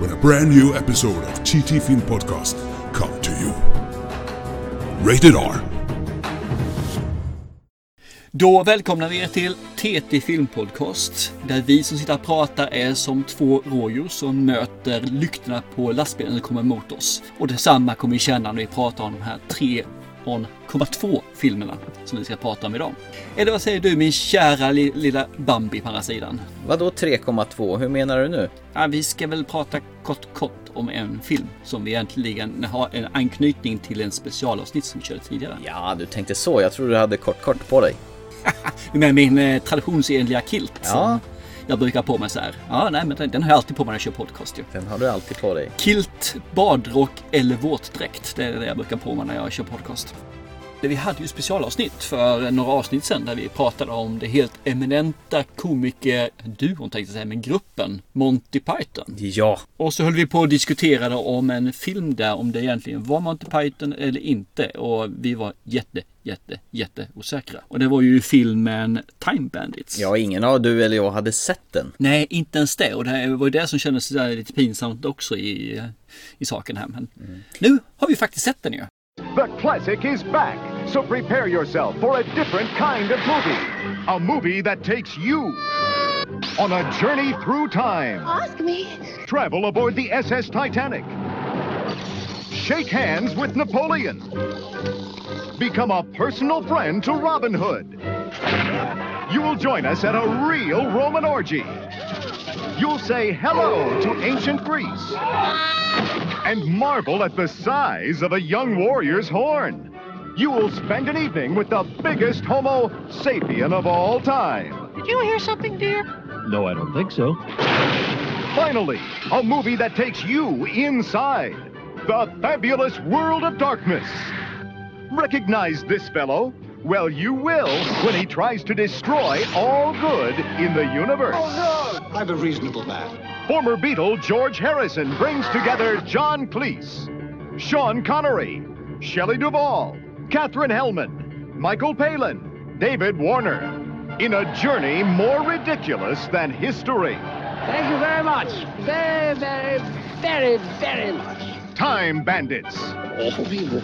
when a brand new episode of TT Film Podcast come to you. Rated R. Då välkomnar vi er till TT Filmpodcast. Där vi som sitter och pratar är som två rådjur som möter lyktorna på lastbilen som kommer mot oss. Och detsamma kommer vi känna när vi pratar om de här tre 3,2 filmerna som vi ska prata om idag. Eller vad säger du min kära li lilla Bambi på andra sidan? Vadå 3,2? Hur menar du nu? Ja, vi ska väl prata kort kort om en film som vi egentligen har en anknytning till en specialavsnitt som vi körde tidigare. Ja, du tänkte så. Jag tror du hade kort kort på dig. Med min eh, traditionsenliga kilt. Ja. Jag brukar på mig så här. Ja, nej, men den, den har jag alltid på mig när jag kör podcast ju. Den har du alltid på dig. Kilt, badrock eller våtdräkt. Det är det jag brukar på mig när jag kör podcast. Vi hade ju specialavsnitt för några avsnitt sedan där vi pratade om det helt eminenta komiker-duon tänkte jag säga, men gruppen Monty Python. Ja, Och så höll vi på och diskuterade om en film där, om det egentligen var Monty Python eller inte. Och vi var jätte, jätte, jätte osäkra. Och det var ju filmen Time Bandits. ja, ingen av du eller jag hade sett den. Nej, inte ens det. Och det var ju det som kändes lite pinsamt också i, i saken här. Men nu har vi faktiskt sett den ju. The classic is back, so prepare yourself for a different kind of movie. A movie that takes you on a journey through time. Ask me. Travel aboard the SS Titanic. Shake hands with Napoleon. Become a personal friend to Robin Hood. You will join us at a real Roman orgy. You'll say hello to ancient Greece and marvel at the size of a young warrior's horn. You will spend an evening with the biggest Homo sapien of all time. Did you hear something, dear? No, I don't think so. Finally, a movie that takes you inside the fabulous world of darkness. Recognize this fellow? Well, you will when he tries to destroy all good in the universe. Oh, no! I'm a reasonable man. Former Beatle George Harrison brings together John Cleese, Sean Connery, Shelley Duvall, Katherine Hellman, Michael Palin, David Warner, in a journey more ridiculous than history. Thank you very much. Very, very, very, very much. Time Bandits. Awful people.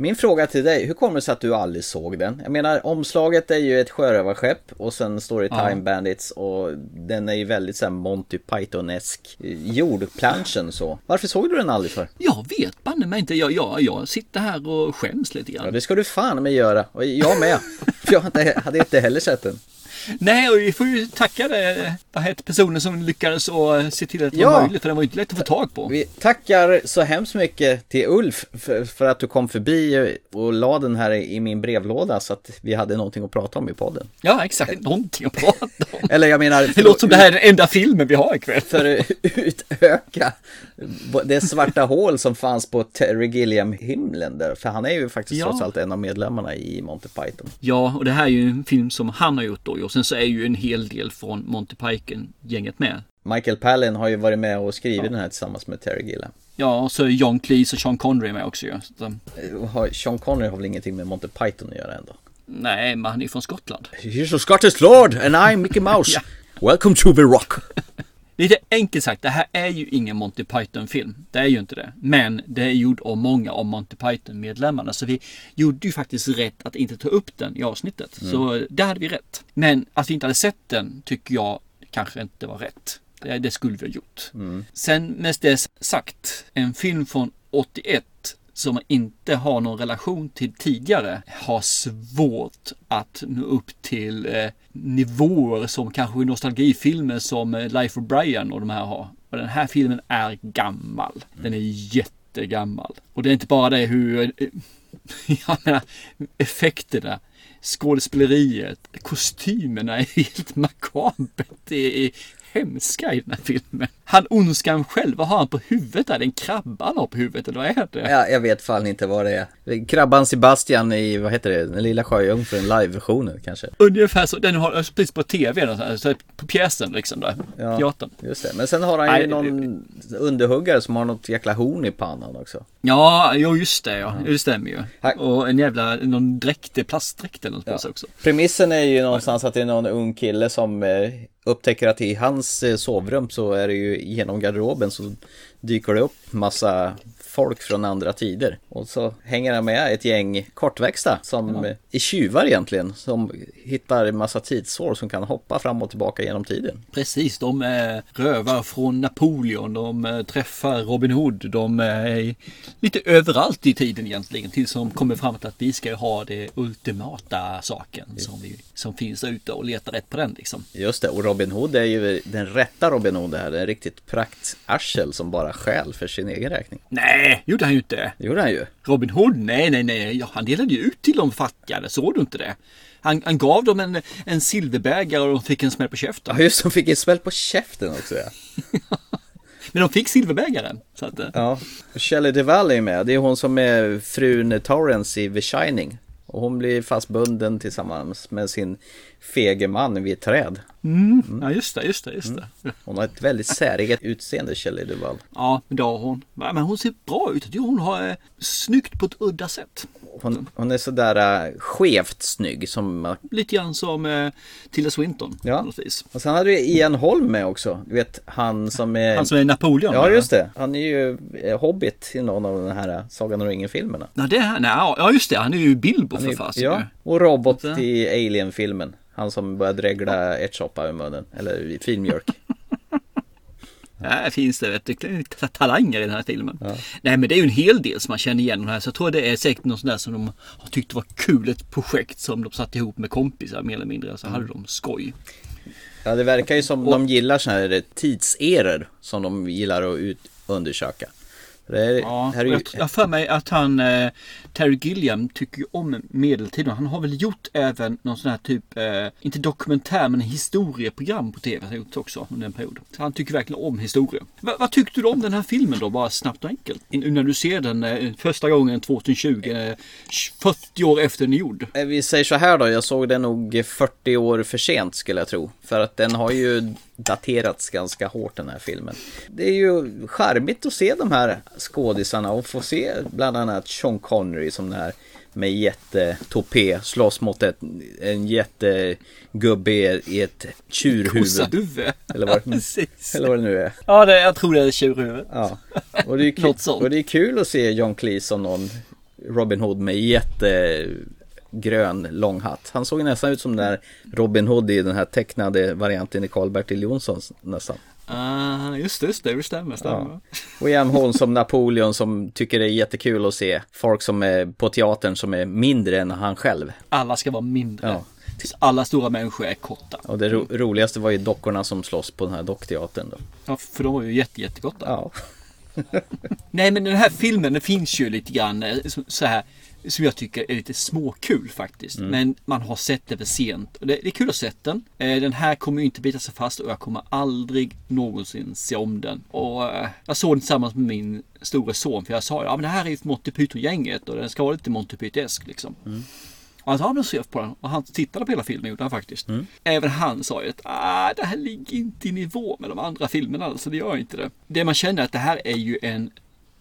Min fråga till dig, hur kommer det sig att du aldrig såg den? Jag menar, omslaget är ju ett sjörövarskepp och sen står det Ja. Time Bandits och den är ju väldigt såhär Monty Python-esk jordplanschen så. Varför såg du den aldrig för? Jag vet banne mig inte. Jag, jag, jag sitter här och skäms lite Ja, grann. det ska du fan med göra. Och jag med. För jag hade inte heller sett den. Nej, och vi får ju tacka det, vad heter personen som lyckades och se till att det Ja. var möjligt. För den var ju inte lätt att få tag på. Vi tackar så hemskt mycket till Ulf för, för att du kom förbi och la den här i min brevlåda så att vi hade någonting att prata om i podden. Ja, exakt. Någonting att prata om. Eller jag menar... Det låter som det här är den enda filmen vi har ikväll. För att utöka det svarta hål som fanns på Terry Gilliam-himlen där. För han är ju faktiskt Ja. trots allt en av medlemmarna i Monty Python. Ja, och det här är ju en film som han har gjort då. Och sen så är ju en hel del från Monty Python-gänget med. Michael Palin har ju varit med och skrivit den här tillsammans med Terry Gilliam. Ja, och så är John Cleese och Sean Connery med också ju. Att, Eh, Sean Connery har väl ingenting med Monty Python att göra ändå? nej, men han är ju från Skottland. Here's a Scottish Lord and I'm Mickey Mouse. Welcome to the Rock. Lite enkelt sagt, det här är ju ingen Monty Python-film. Det är ju inte det. Men det är gjord av många av Monty Python-medlemmarna. Så vi gjorde ju faktiskt rätt att inte ta upp den i avsnittet. Så där hade vi rätt. Men att vi inte hade sett den tycker jag kanske inte var rätt. Det, det skulle vi ha gjort. Sen med det sagt, en film från 81 som inte har någon relation till tidigare har svårt att nå upp till eh, nivåer som kanske nostalgifilmer som eh, Life of Brian och de här har. Och den här filmen är gammal. Den är jättegammal. Och det är inte bara det hur, eh, jag menar, effekterna. skådespeleriet, kostymerna är helt makabert. Det är hemska i den här filmen. Han ondskan själv, vad har han på huvudet där? Det är en krabba han har på huvudet eller vad är det? Ja, jag vet fan inte vad det är. Krabban Sebastian i, vad heter det, den lilla sjöjungfrun, live-versionen kanske. Ungefär så, den har precis på tv, på pjäsen liksom där, Ja. teatern. Just det, men sen har han ju Nej, någon underhuggare som har något jäkla horn i pannan också. Ja, jo just det ja, det stämmer ju. Här- Och en jävla, någon dräkt, plastdräkt eller något på sig också. Premissen är ju någonstans att det är någon ung kille som eh, upptäcker att i hans eh, sovrum så är det ju genom garderoben så dyker det upp massa folk från andra tider. Och så hänger han med ett gäng kortväxta som eh, är tjuvar egentligen. Som hittar massa tidssår som kan hoppa fram och tillbaka genom tiden. Precis, de är rövar från Napoleon, de eh, träffar Robin Hood, de är lite överallt i tiden egentligen. Tills de kommer fram till att vi ska ha det ultimata saken som, vi, som finns där ute och letar rätt på den liksom. Just det, och Robin Hood är ju den rätta Robin Hood det här. Det är en riktigt praktarsel som bara skäl för sin egen räkning. Nej, gjorde han ju inte. Det gjorde han ju. Robin Hood, nej, nej, nej, ja, han delade ju ut till de fattiga, såg du inte det? Han, han gav dem en, en silverbägare och de fick en smäll på käften. Ja just de fick en smäll på käften också ja. Men de fick silverbägaren. Så att, eh, Ja, Shelley Duvall är med. Det är hon som är frun Torrance i The Shining. Och hon blir fastbunden tillsammans med sin fege man vid ett träd. ja, just det, just det, just det. Hon har ett väldigt säreget utseende, Shelley Duvall. Ja, det har hon. Men hon ser bra ut. Hon har eh, snyggt på ett udda sätt. Hon, hon är sådär uh, skevt snygg som man... Lite grann som eh, Tilda Swinton. Ja. Och sen hade du Ian Holm med också. Du vet, han som är... Han som är Napoleon. Ja, just det. Han är ju eh, Hobbit i någon av de här uh, Sagan om ringen-filmerna. Ja, det är han. Ja, just det. Han är ju Bilbo Han för är- fasen. Ja, och Robot i Alien-filmen. Han som börjar dregla ärtsoppa i munnen. Eller filmjölk. Ja, finns det vet du, ta- talanger i den här filmen. Nej men det är ju en hel del som man känner igen här. Så jag tror det är säkert något sånt där som de har tyckt var kul. Ett projekt som de satte ihop med kompisar mer eller mindre. Så hade de skoj. Ja, det verkar ju som de gillar sådana här tidseror som de gillar att ut undersöka. Det är, Ja, här är och ju, jag, jag för mig att han, eh, Terry Gilliam, tycker ju om medeltiden. Han har väl gjort även någon sån här typ, eh, inte dokumentär men historieprogram på tv. Han har gjort också under en period. Så han tycker verkligen om historia. Va, vad tyckte du om den här filmen då? Bara snabbt och enkelt. In, när du ser den eh, första gången 2020, eh, 40 år efter den är gjord. Eh, vi säger så här då, jag såg den nog 40 år för sent skulle jag tro. För att den har ju daterats ganska hårt den här filmen. Det är ju charmigt att se de här skådisarna och få se bland annat Sean Connery som den här med jättetopé slåss mot ett, en jättegubbe i ett tjurhuvud. Kossahuvud. Eller vad- Precis. Eller vad det nu är. Ja, det, jag tror det är tjurhuvud. Ja, och det, är kul, och det är kul att se John Cleese som någon Robin Hood med jättegrön lång hatt. Han såg nästan ut som den där Robin Hood i den här tecknade varianten i Karl-Bertil Jonssons nästan. Ah, just det, just det, stämmer, stämmer. Ja. Och Ian Holm som Napoleon som tycker det är jättekul att se folk som är på teatern som är mindre än han själv. Alla ska vara mindre. Ja. Tills alla stora människor är korta. Och det ro- roligaste var ju dockorna som slåss på den här dockteatern då. Ja, för de var ju jätte, jättekorta. Ja. Nej men den här filmen den finns ju lite grann eh, så här som jag tycker är lite småkul faktiskt. Men man har sett det för sent. Och Det, det är kul att ha sett den. Eh, Den här kommer ju inte bita sig fast och jag kommer aldrig någonsin se om den. Och eh, jag såg den tillsammans med min store son för jag sa ja men det här är ju Monty Python-gänget och den ska vara lite Monty Python-esk liksom. Och han så jag på den. Och han tittade på hela filmen gjorde han faktiskt. Även han sa ju att ah, det här ligger inte i nivå med de andra filmerna. Alltså det gör inte det. Det man känner att det här är ju en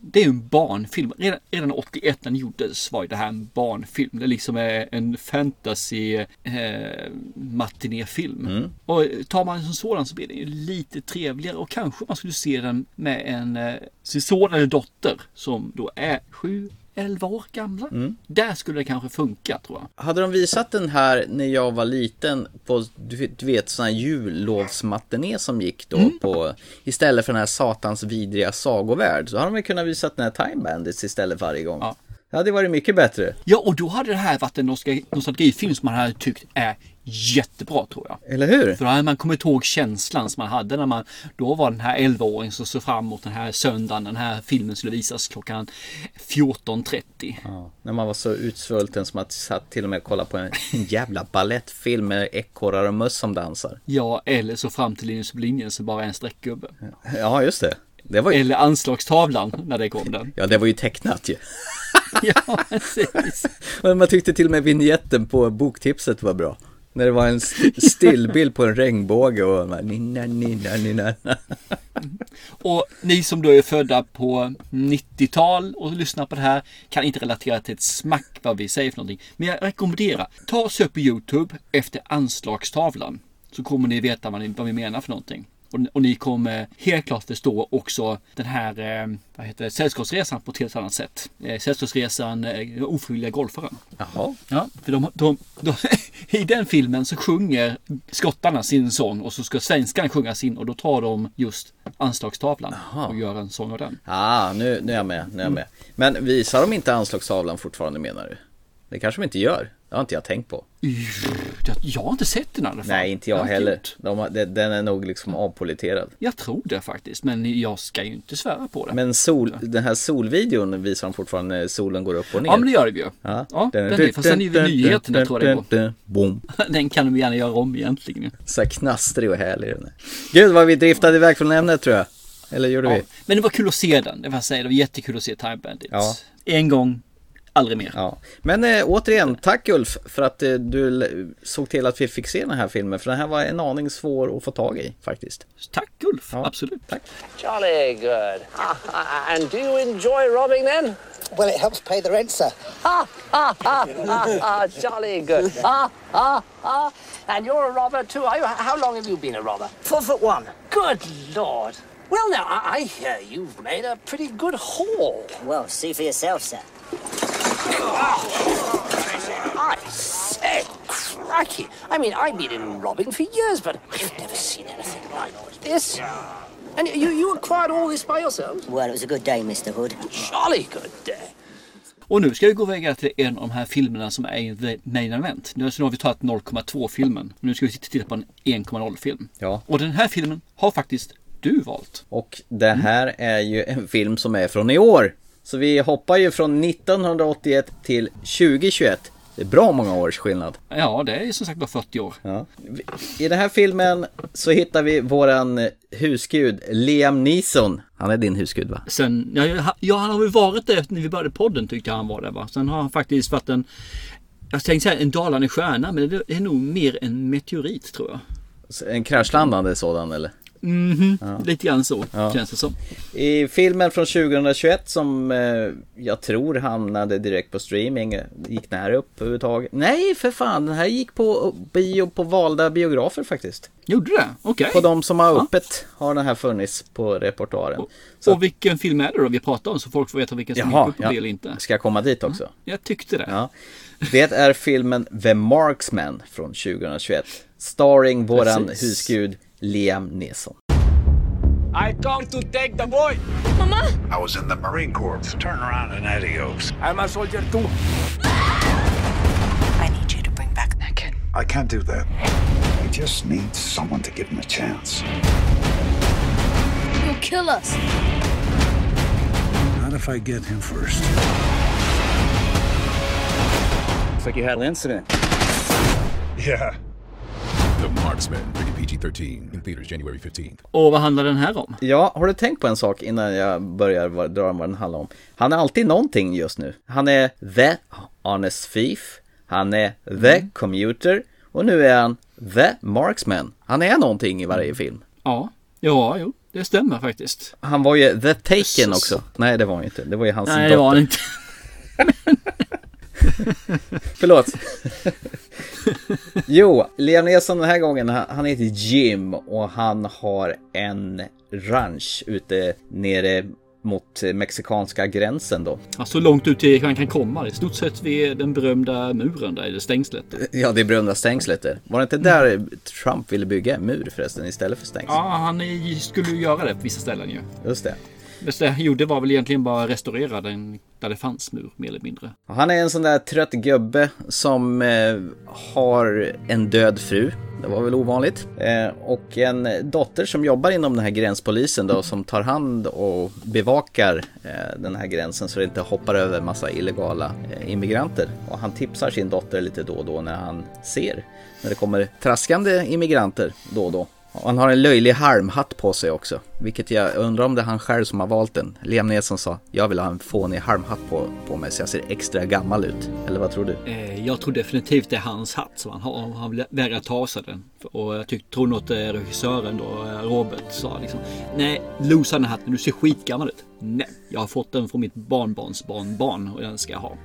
det är en barnfilm. Redan, redan 81 när den gjordes var ju det här en barnfilm. Det liksom är en fantasy eh, matinéfilm. Och tar man en som sådan så blir den ju lite trevligare och kanske man skulle se den med en eh, sin son eller dotter som då är 7 11 år gamla. Där skulle det kanske funka tror jag. Hade de visat den här när jag var liten på, du vet- sån här jullovsmatiné som gick då Mm. på, istället för den här satans vidriga sagovärld, så hade de väl kunnat visa den här Time Bandits istället varje gång. Ja. Det hade varit mycket bättre. Ja, och då hade det här varit en nostalgi- nostalgifilm som man hade tyckt är jättebra tror jag. Eller hur? För då hade man kommit ihåg känslan som man hade när man då var den här 11-åringen som såg fram emot den här söndagen. Den här filmen skulle visas klockan 14.30. Ja, när man var så utsvulten som att satt till och med och kollade på en, en jävla ballettfilm med ekorrar och möss som dansar. Ja, eller så fram till Linus på linjen så bara en streckgubbe. Ja, just det. Det var ju, Eller anslagstavlan när det kom den. ja, det var ju tecknat ju. ja, precis. Man tyckte till och med vignetten på boktipset var bra. När det var en stillbild på en regnbåge och man nina, nina, nina. Och ni som då är födda på 90-tal och lyssnar på det här kan inte relatera till ett smack vad vi säger för någonting. Men jag rekommenderar, ta och sök på YouTube efter anslagstavlan. Så kommer ni veta vad, ni, vad vi menar för någonting. Och, och ni kommer helt klart förstå också den här eh, vad heter det, Sällskapsresan på ett helt annat sätt. Eh, sällskapsresan eh, Ofrivilliga golfaren. Jaha. Ja, för de, de, de, i den filmen så sjunger skottarna sin sång och så ska svenskan sjunga sin och då tar de just anslagstavlan och gör en sång av den. Ah, nu, nu är jag med, nu är jag med. Men visar de inte anslagstavlan fortfarande menar du? Det kanske de inte gör. Det har inte jag tänkt på. Jag, jag har inte sett den i alla fall. Nej, inte jag heller. De, har- den är nog liksom avpoliterad. Jag tror det faktiskt, men jag ska ju inte svära på det. Men sol, den här solvideon visar de fortfarande när solen går upp och ner. Ja, men det gör det ju. Ja, Ja, den är, fast den är ju vid nyheterna tror jag det. Boom. Den kan de gärna göra om egentligen. Så här knastrig och härlig den är. Gud vad vi driftade iväg från ämnet tror jag. Eller gjorde Ja. vi? Men det var kul att se den, det var jag säga. Det var jättekul att se Time Bandits. Ja. En gång, aldrig mer. Ja. Men eh, återigen, tack Ulf för att eh, du såg till att vi fick se den här filmen. För den här var en aning svår att få tag i faktiskt. Tack Ulf, Ja. absolut. Tack. Jolly good. And do you enjoy robbing then? Well, it helps pay the rent, sir. Ha, ha, ha, ha, ha, jolly good. Ha, ha, ha. And you're a robber too, are you? How long have you been a robber? Four foot one. Good Lord. Well, now, I, I hear you've made a pretty good haul. Well, see for yourself, sir. I say, cracky. I mean, I've been in robbing for years, but I've never seen anything like this. And you, you acquired all this by yourselves? Well, it was a good day, Mr. Hood. Jolly good day. Och nu ska vi gå vidare till en av de här filmerna som är i the main event. Nu har vi tagit 0,2 filmen. Nu ska vi titta på en 1,0 film. Ja. Och den här filmen har faktiskt du valt. Och det här är ju en film som är från i år. Så vi hoppar ju från 1981 till 2021. Det är bra många års skillnad. Ja, det är som sagt bara 40 år. Ja. I den här filmen så hittar vi våran husgud Liam Neeson. Han är din husgud va? Sen, ja, ja, han har väl varit det när vi började podden tyckte jag han var det va. Sen har han faktiskt varit en, jag tänkte säga en dalande stjärna, men det är nog mer en meteorit tror jag. En kraschlandande sådan eller? Mhm, lite grann så känns det som. I filmen från 2021 som eh, jag tror hamnade direkt på streaming. Gick den här upp överhuvudtaget? Nej för fan, den här gick på bio på valda biografer faktiskt. Gjorde det? Okej. På de som har öppet har den här funnits på repertoaren. Så, Och vilken film är det då vi pratar om så folk får veta vilken som gick jaha, upp på ja. bio eller inte? ska jag komma dit också? Jag tyckte det. Ja. Det är filmen The Marksman från 2021. Starring våran Precis. husgud Liam Neeson. I come to take the boy. Mama? I was in the Marine Corps. Turn around and adios. I'm a soldier too. I need you to bring back that kid. I can't do that. He just need someone to give him a chance. You'll kill us. Not if I get him first. Looks like you had an incident. Yeah. The Marksman, rated PG-13, in theaters January 15th. Och vad handlar den här om? Ja, har du tänkt på en sak innan jag börjar dra om vad den handlar om? Han är alltid någonting just nu. Han är the honest thief, han är the commuter och nu är han the marksman. Han är någonting i varje film. Ja, ja, jo, det stämmer faktiskt. Han var ju the taken också. Nej, det var han inte. Det var ju hans Nej, det var han dotter. inte. Förlåt. jo, Liam Neeson den här gången, han, heter Jim och han har en ranch ute nere mot mexikanska gränsen då. Ja, så långt ut till han kan komma. I stort sett vid den berömda muren där, eller stängslet. Ja, det berömda stängslet där. Var det inte där Trump ville bygga en mur förresten istället för stängsel? Ja, han skulle ju göra det på vissa ställen ju. Just det. Det jag gjorde var väl egentligen bara restaurera den där det fanns mur mer eller mindre. Han är en sån där trött gubbe som eh, har en död fru. Det var väl ovanligt. Eh, och en dotter som jobbar inom den här gränspolisen då som tar hand och bevakar eh, den här gränsen så det inte hoppar över massa illegala eh, immigranter. Och han tipsar sin dotter lite då och då när han ser när det kommer traskande immigranter då och då. Och Han har en löjlig halmhatt på sig också, vilket jag undrar om det är han själv som har valt den. Liam Neeson sa, jag vill ha en fånig halmhatt på, på mig så jag ser extra gammal ut. Eller vad tror du? Eh, jag tror definitivt det är hans hatt som han har. Han vägrar ta av sig den. Och jag tyck, tror nog att regissören då, eh, Robert, sa liksom Nej, losa den här hatten. Du ser skitgammal ut. Nej, jag har fått den från mitt barnbarns barnbarn och den ska jag ha.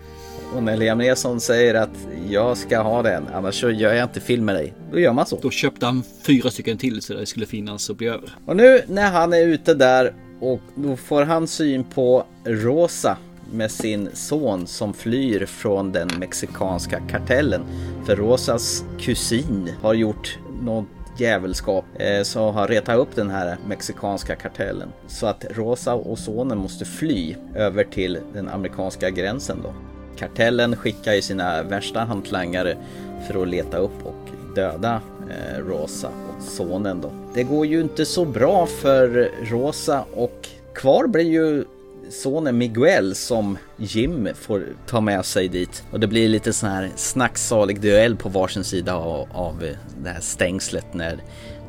Och när Liam Neeson säger att jag ska ha den, annars så gör jag inte film med dig. Då gör man så. Då köpte han fyra stycken till så det skulle finnas och bli över. Och nu när han är ute där och då får han syn på Rosa med sin son som flyr från den mexikanska kartellen. För Rosas kusin har gjort något jävelskap eh, så har retat upp den här mexikanska kartellen. Så att Rosa och sonen måste fly över till den amerikanska gränsen då. Kartellen skickar ju sina värsta hantlangare för att leta upp och döda eh, Rosa och sonen då. Det går ju inte så bra för Rosa och kvar blir ju sonen Miguel som Jim får ta med sig dit. Och det blir lite sån här snacksalig duell på varsin sida av, av det här stängslet när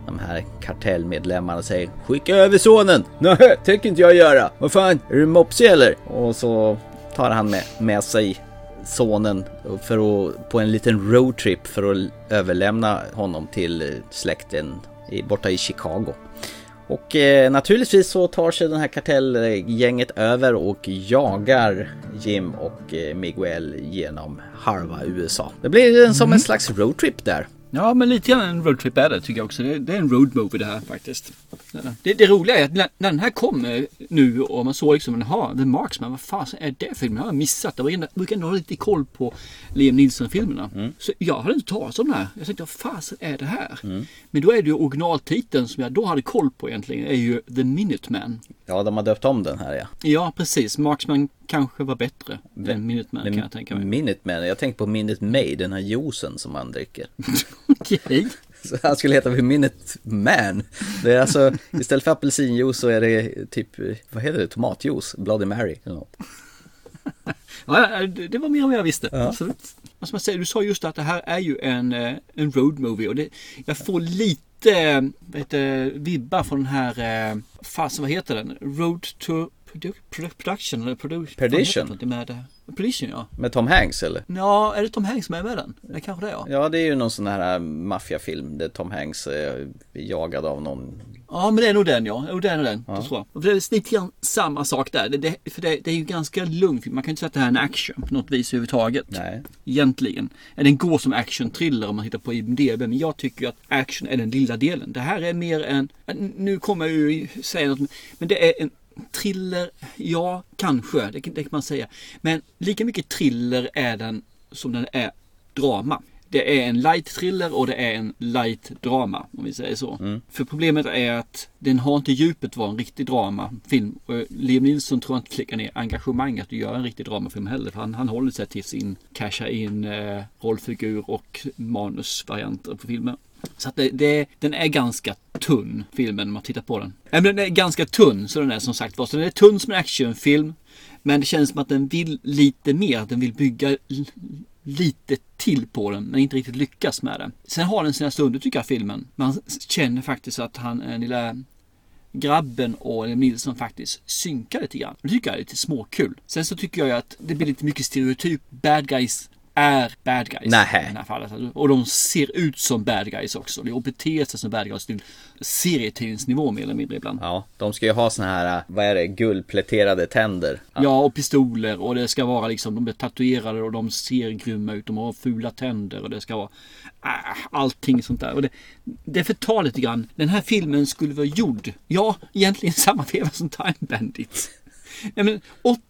de här kartellmedlemmarna säger Skicka över sonen! Nej, tänker inte jag göra. Vad fan, är du mopsig eller? Och så tar han med, med sig sonen för att, på en liten roadtrip för att överlämna honom till släkten borta i Chicago. Och eh, naturligtvis så tar sig den här kartellgänget över och jagar Jim och eh, Miguel genom halva USA. Det blir en, som en slags roadtrip där. Ja, men lite grann en roadtrip är det tycker jag också. Det, det är en road movie det här faktiskt. Det, det roliga är att när, när den här kommer nu och man såg liksom, jaha, The Marksman, vad fan är det filmen? Jag har missat. Jag brukar, ändå ha lite koll på Liam Neeson-filmerna. Så jag hade inte talat om den här. Jag tänkte, vad fasen är det här? Men då är det ju originaltiteln som jag då hade koll på egentligen, är ju The Minuteman. Ja, de har döpt om den här ja. Ja, precis. Marksman kanske var bättre än Minuteman kan jag tänka mig. Minuteman, jag tänkte på Minute Maid, den här juicen som han dricker. Okej. Så han skulle heta Minute Man. Det är alltså, istället för apelsinjuice så är det typ, vad heter det, tomatjuice, Bloody Mary eller något. Ja, ja, det var mer än vad jag visste. Absolut. Vad ska man säga, du sa just att det här är ju en, eh, en road movie och det, jag får lite eh, vad heter, vibbar från den här, eh, fasen vad heter den? Road to produ- produ- Production eller produ- Perdition. med, eh, Perdition ja. Med Tom Hanks eller? Ja, är det Tom Hanks är med den? Det kanske det är ja. Ja, det är ju någon sån här maffiafilm där Tom Hanks är jagad av någon. Ja men det är nog den ja. Det är nog den. Det tror jag. Och Det är lite grann samma sak där. Det, det, för det, det är ju ganska lugn film. Man kan inte säga att det här är en action på något vis överhuvudtaget. Nej. Egentligen. Den går som action-thriller om man tittar på IMDB. Men jag tycker ju att action är den lilla delen. Det här är mer en... Nu kommer jag ju säga något. Men det är en thriller. Ja, kanske. Det, det kan man säga. Men lika mycket thriller är den som den är drama. Det är en light thriller och det är en light drama om vi säger så. För problemet är att den har inte djupet vara en riktig dramafilm. Liam Nilsson tror inte klickar ner engagemang att göra en riktig dramafilm heller. För han, han håller sig till sin casha in eh, rollfigur och manusvarianter på filmer. Så att det, det, den är ganska tunn filmen om man tittar på den. Men den är ganska tunn så den är som sagt var. Så den är tunn som en actionfilm. Men det känns som att den vill lite mer. Att den vill bygga lite till på den men inte riktigt lyckas med det. Sen har den sina stunder tycker jag filmen. Man känner faktiskt att han, den lilla grabben och Liam Nilsson faktiskt synkar lite grann. Det tycker jag är lite småkul. Sen så tycker jag ju att det blir lite mycket stereotyp. Bad guys är bad guys i det här fallet. Och de ser ut som bad guys också. Och beter sig som bad guys till serietidningsnivå mer eller mindre ibland. Ja, de ska ju ha såna här, vad är det, guldpläterade tänder. Ja, och pistoler och det ska vara liksom, de är tatuerade och de ser grymma ut. De har fula tänder och det ska vara äh, allting sånt där. Och det, det förtar lite grann. Den här filmen skulle vara gjord, ja, egentligen samma veva som Time Bandits. Ja, men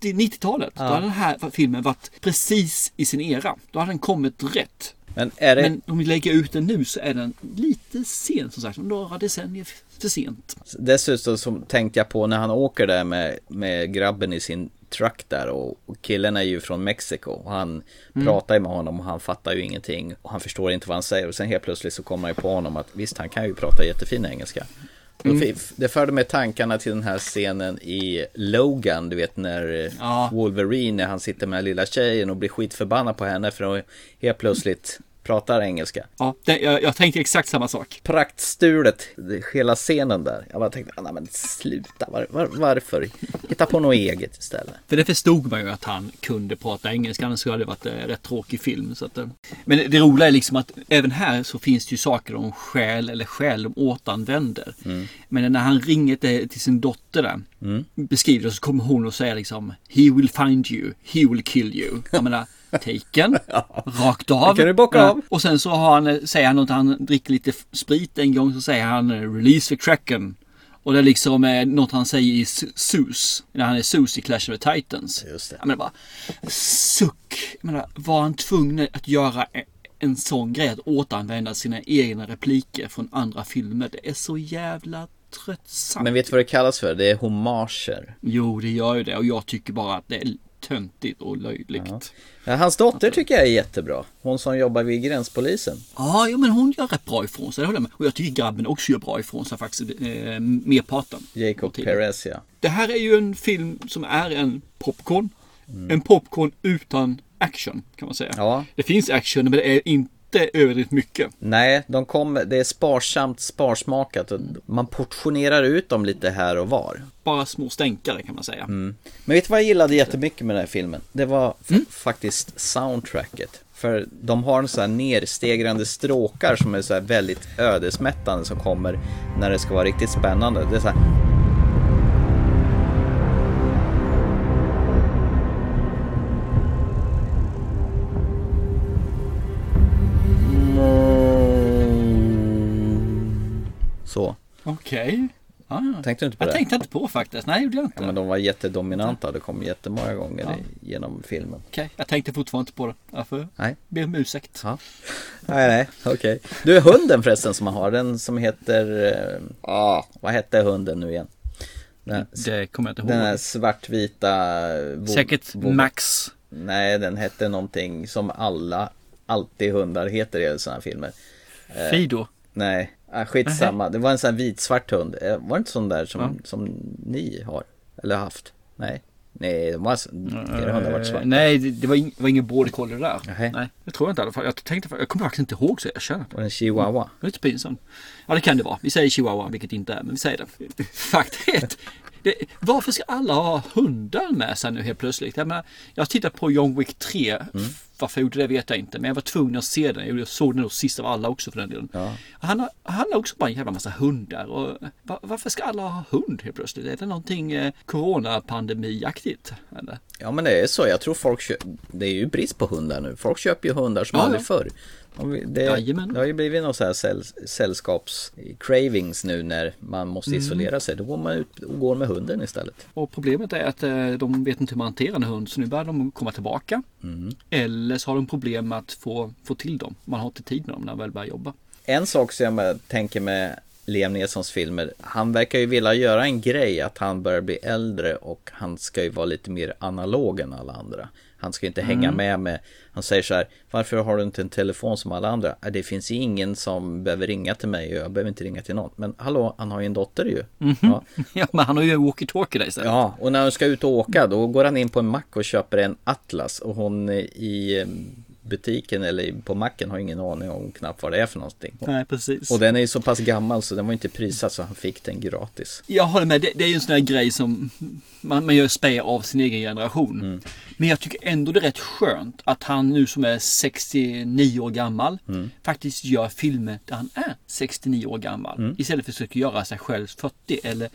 80-90-talet, då hade den här filmen varit precis i sin era. Då hade den kommit rätt. Men det... Men om vi lägger ut den nu så är den lite sen som sagt. Några decennier för sent. Dessutom så tänkte jag på när han åker där med, med grabben i sin truck där och, och killen är ju från Mexiko och han Mm. pratar ju med honom och han fattar ju ingenting och han förstår inte vad han säger och sen helt plötsligt så kommer han ju på honom att visst han kan ju prata jättefin engelska. Mm. Det förde mig tankarna till den här scenen i Logan, du vet när Ja. Wolverine, när han sitter med den lilla tjejen och blir skitförbannad på henne för att helt plötsligt pratar engelska. Ja, det, jag, jag tänkte exakt samma sak. praktstulet, hela scenen där. Jag bara tänkte, "Ah, nej men sluta, var, var, varför? Hitta på något eget istället. För det förstod man ju att han kunde prata engelska, annars skulle det varit en rätt tråkig film. Så att, eh, men det, det roliga är liksom att även här så finns det ju saker de stjäl eller stjäl de återanvänder. Men när han ringer till, till sin dotter där, beskriver det så kommer hon och säger liksom He will find you, he will kill you. Jag menar, taken, rakt av. Det kan du bocka Ja. av. Och sen så har han, eh, säger han något, han dricker lite sprit en gång så säger han eh, Release the Kraken. Och det är liksom eh, något han säger i Su- Sus, när han är Sus i Clash of the Titans. Just det. Jag menar bara, suck. Jag menar, var han tvungen att göra e- en sån grej, att återanvända sina egna repliker från andra filmer? Det är så jävla tröttsamt. Men vet du vad det kallas för? Det är homager. Jo, det gör ju det och jag tycker bara att det är töntigt och löjligt. Ja, Ja, hans dotter tycker jag är jättebra. Hon som jobbar vid gränspolisen. ja, men hon gör rätt bra ifrån sig, det håller jag med. Och jag tycker grabben också gör bra ifrån sig faktiskt, eh, merparten. Jacob. Perez ja. Det här är ju en film som är en popcorn. En popcorn utan action kan man säga. Ja. Det finns action men det är inte överdrivet mycket. Nej, de kom, det är sparsamt, sparsmakat. Och man portionerar ut dem lite här och var. Bara små stänkare kan man säga. Men vet du vad jag gillade jättemycket med den här filmen? Det var f- faktiskt soundtracket. För de har en sån här nerstegrande stråkar som är så här väldigt ödesmättande som kommer när det ska vara riktigt spännande. Det är så här... Okej. Ja, ja. Tänkte du inte på Jag det? tänkte inte på faktiskt. Nej, gjorde jag inte. Ja, men de var jättedominanta. Det kom jättemånga gånger i, genom filmen. Okej, jag tänkte fortfarande inte på det. Därför Nej. ber om ursäkt. Ja. Nej, nej, okej. Du, hunden förresten som man har, den som heter... eh, ah, vad hette hunden nu igen? Den, Det kommer jag inte ihåg. den här svartvita... eh, bo- Säkert bo- Max. Nej, den hette någonting som alla, alltid hundar heter i sådana här filmer. Eh, Fido. Nej, ah, skitsamma. Det var en sån här vitsvart hund. Eh, Var det inte sån där som, Ja. som ni har? Eller haft? Nej. Nej, de var, era hundar har varit svarta. Eh, Nej, det, det var, ing, var ingen border collie där. Nej. Nej, det tror jag inte i alla fall. Jag, tänkte, jag kommer faktiskt inte ihåg så jag känner. Var det en chihuahua? Det är lite pinsamt. Ja, det kan det vara. Vi säger chihuahua, vilket det inte är, men vi säger det. Är att det, varför ska alla ha hundar med sig nu helt plötsligt? Jag, menar, jag har tittat på John Wick 3. Mm. Varför jag gjorde det vet jag inte, men jag var tvungen att se den. Jag såg den nog sist av alla också för den delen. Han, har, han har också bara en jävla massa hundar. Och, va- varför ska alla ha hund helt plötsligt? Är det någonting eh, coronapandemiaktigt? Eller? Ja men det är så, jag tror folk köper, det är ju brist på hundar nu. Folk köper ju hundar som Ja, aldrig ja. förr. De- Det, Jajamän. det har ju blivit någon sån här säll, sällskaps cravings nu när man måste Mm. isolera sig. Då går man ut och går med hunden istället. Och problemet är att eh, de vet inte hur man hanterar en hund så nu börjar de komma tillbaka. Eller så har de problem med att få, få till dem. Man har inte tid med dem när man väl börjar jobba. En sak som jag tänker med Liam Neesons filmer, han verkar ju vilja göra en grej att han börjar bli äldre och han ska ju vara lite mer analog än alla andra. Han ska inte hänga Mm. med med, han säger så här, varför har du inte en telefon som alla andra? "Ja, Det finns ingen som behöver ringa till mig och jag behöver inte ringa till någon. Men hallå, han har ju en dotter ju. Ja. Ja, men han har ju en walkie-talkie där istället. ja, och när han ska ut och åka då går han in på en mack och köper en Atlas och hon i butiken eller på macken har ingen aning om knappt vad det är för någonting. Nej, precis. Och den är ju så pass gammal så den var inte prisad så han fick den gratis. Jag håller med, det, det är ju en sån här grej som man, man gör spä av sin egen generation. Mm. Men jag tycker ändå det är rätt skönt att han nu som är 69 år gammal Mm. faktiskt gör filmer där han är 69 år gammal. Mm. Istället för att försöka göra sig själv 40 eller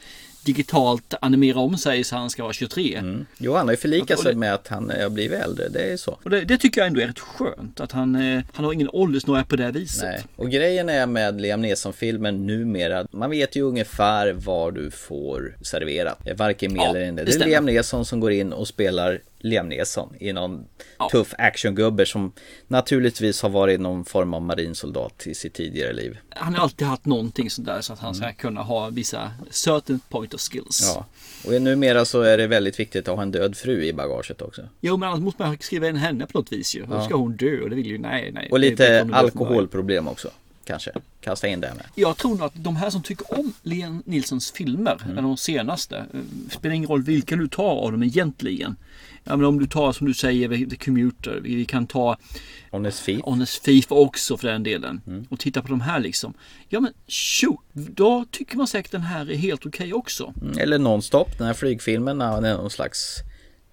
digitalt animera om sig så han ska vara 23. Mm. Jo, han har ju förlikat sig med att han har blivit äldre, det är så. Och det, det tycker jag ändå är rätt skönt att han, eh, han har ingen åldersnoja på det viset. Nej. Och grejen är med Liam Neeson-filmen numera, man vet ju ungefär vad du får serverat. Är Varken mer Ja, eller mindre. det Det är. Liam Neeson som går in och spelar Liam Neeson i någon tuff actiongubbe som naturligtvis har varit någon form av marinsoldat i sitt tidigare liv. Han har alltid haft någonting sådär så att han ska kunna ha vissa certain point of skills. Ja, och numera så är det väldigt viktigt att ha en död fru i bagaget också. Jo men annars måste man skriva in henne på något vis ju. Då Ja. ska hon dö och det vill ju nej nej. Och lite alkoholproblem också. Kanske. Kasta in det med. Jag tror nog att de här som tycker om Liam Nilssons filmer, Mm. de senaste, eh, spelar ingen roll vilka du tar av dem egentligen. Ja, men om du tar som du säger The Commuter, vi kan ta Honest Thief. Honest Thief också för den delen. Mm. Och titta på de här liksom. Ja men shoot, då tycker man säkert den här är helt okej också. Mm, Eller Nonstop, den här flygfilmen. när Han är någon slags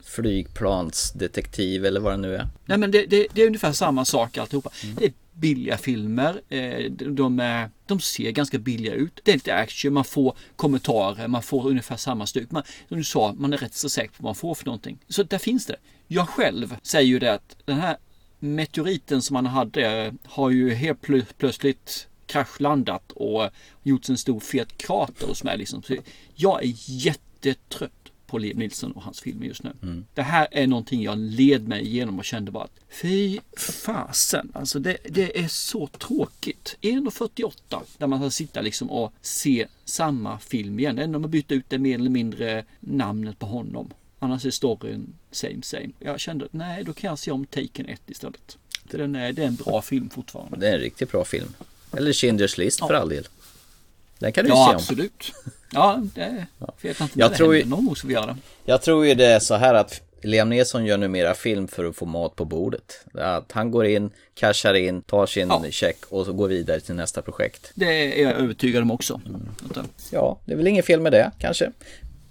flygplansdetektiv eller vad det nu är. Nej men det, det, det är ungefär samma sak alltihopa. Mm. Det är billiga filmer. Eh, de, är, de ser ganska billiga ut. Det är lite action, man får kommentarer, man får ungefär samma stuk. Man, som du sa, man är rätt så säker på vad man får för någonting. Så där finns det. Jag själv säger ju det att den här meteoriten som man hade eh, har ju helt plö- plötsligt kraschlandat och gjort en stor fet krater hos mig. Liksom. Så jag är jättetrött på Liam Nilsson och hans filmer just nu. Det här är någonting jag led mig igenom och kände bara att fy fasen. Alltså det, det är så tråkigt. 1.48 där man ska sitta liksom och se samma film igen. Ändå man bytt ut det mer eller mindre namnet på honom. Annars är storyn same same. Jag kände att nej, då kan jag se om Taken 1 istället. Den är, det är en bra film fortfarande. Det är en riktigt bra film. Eller Schindler's List för Ja. all del. Den kan du Ja, se om. absolut. Ja, det vet jag inte Jag när tror det ju-. Någon ska vi göra det. Jag tror ju det är så här att Liam Neeson gör numera film för att få mat på bordet. Att han går in, cashar in, tar sin Ja. check och så går vidare till nästa projekt. Det är jag övertygad om också. Eh, Ja, det är väl inget fel med det kanske.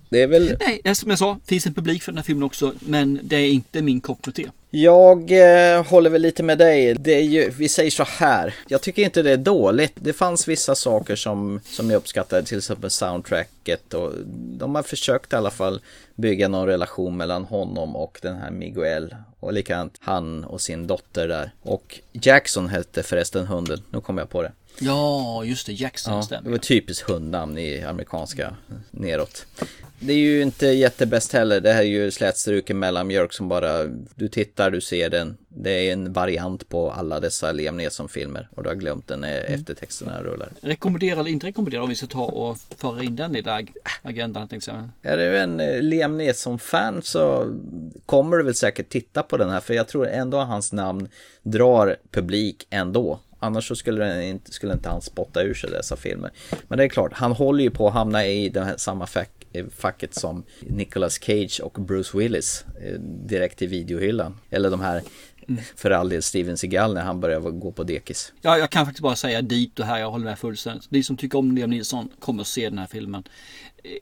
Det är väl... Nej, som jag sa, finns en publik för den här filmen också. Men det är inte min kopp med te. Jag eh, håller väl lite med dig. Det är ju, vi säger så här. Jag tycker inte det är dåligt. Det fanns vissa saker som, som jag uppskattade, till exempel soundtracket. Och de har försökt i alla fall bygga någon relation mellan honom och den här Miguel. Och likadant han och sin dotter där. Och Jackson hette förresten hunden. Nu kommer jag på det. Ja, just det. Jackson Ja, det stämmer. var typiskt hundnamn i amerikanska neråt. Det är ju inte jättebäst heller. Det här är ju slätstruken mellanmjölk som bara, du tittar, du ser den. Det är en variant på alla dessa Liam Neeson-filmer. Och du har glömt den när eftertexterna rullar. Rekommendera eller inte rekommendera om vi ska ta och föra in den i ag- agendan tänkte jag. Är du en eh, Liam Neeson-fan så kommer du väl säkert titta på den här. För jag tror ändå hans namn drar publik ändå. Annars så skulle, den inte, skulle inte han spotta ur sig dessa filmer. Men det är klart, han håller ju på att hamna i det här samma fack, eh, facket som Nicolas Cage och Bruce Willis. Eh, direkt i videohyllan. Eller de här, för all del, Steven Seagal när han börjar gå på dekis. Ja, jag kan faktiskt bara säga dit och här, jag håller med fullständigt. Ni som tycker om Liam Nilsson kommer att se den här filmen.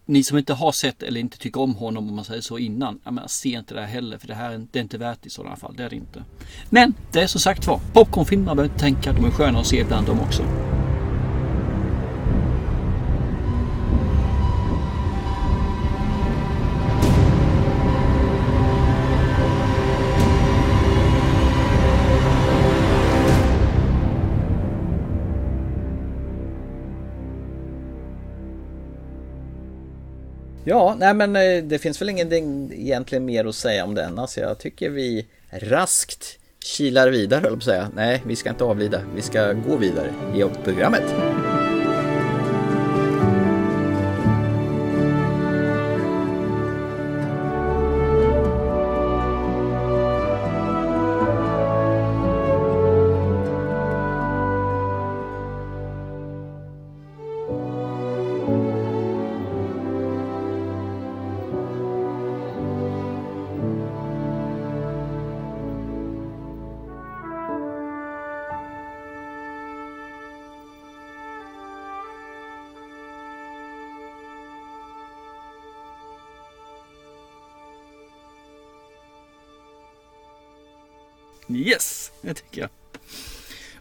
Ni som inte har sett eller inte tycker om honom om man säger så innan, jag menar, se inte det här heller för det här är, det är inte värt i sådana fall, det är det inte. Men det är som sagt var, popcornfilmer behöver inte tänka, de är sköna att se ibland de också. Ja, nej men eh, det finns väl ingenting egentligen mer att säga om denna. Så alltså, jag tycker vi raskt kilar vidare, höll jag på att säga. Nej, vi ska inte avlida. Vi ska gå vidare i programmet. Yes, det tycker jag.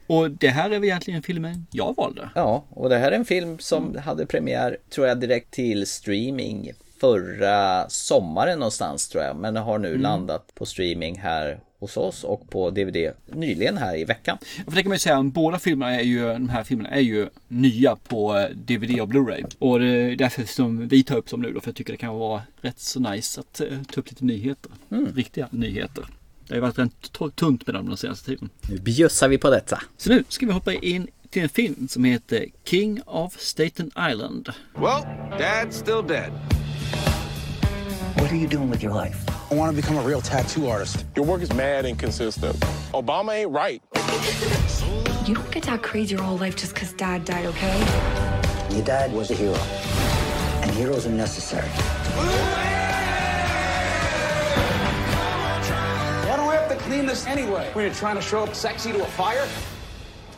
Och det här är väl egentligen filmen jag valde. Ja, och det här är en film som hade premiär, tror jag, direkt till streaming förra sommaren någonstans tror jag. Men har nu landat på streaming här hos oss och på DVD nyligen här i veckan. För det kan man ju säga, båda filmerna är ju, de här filmerna är ju nya på DVD och Blu-ray. Och det är därför som vi tar upp dem nu då, för jag tycker det kan vara rätt så nice att eh, ta upp lite nyheter. Riktiga nyheter. Det har ju varit rätt t- tunt med dem den senaste tiden. Nu bjussar vi på detta. Så nu ska vi hoppa in till en film som heter King of Staten Island. Well, Dad's still dead. What are you doing with your life? I want to become a real tattoo artist. Your work is mad inconsistent. Obama ain't right. You don't get that crazy your whole life just because dad died, okay? Your dad was a hero, and heroes are necessary. Clean this anyway? When you're trying to show up sexy to a fire?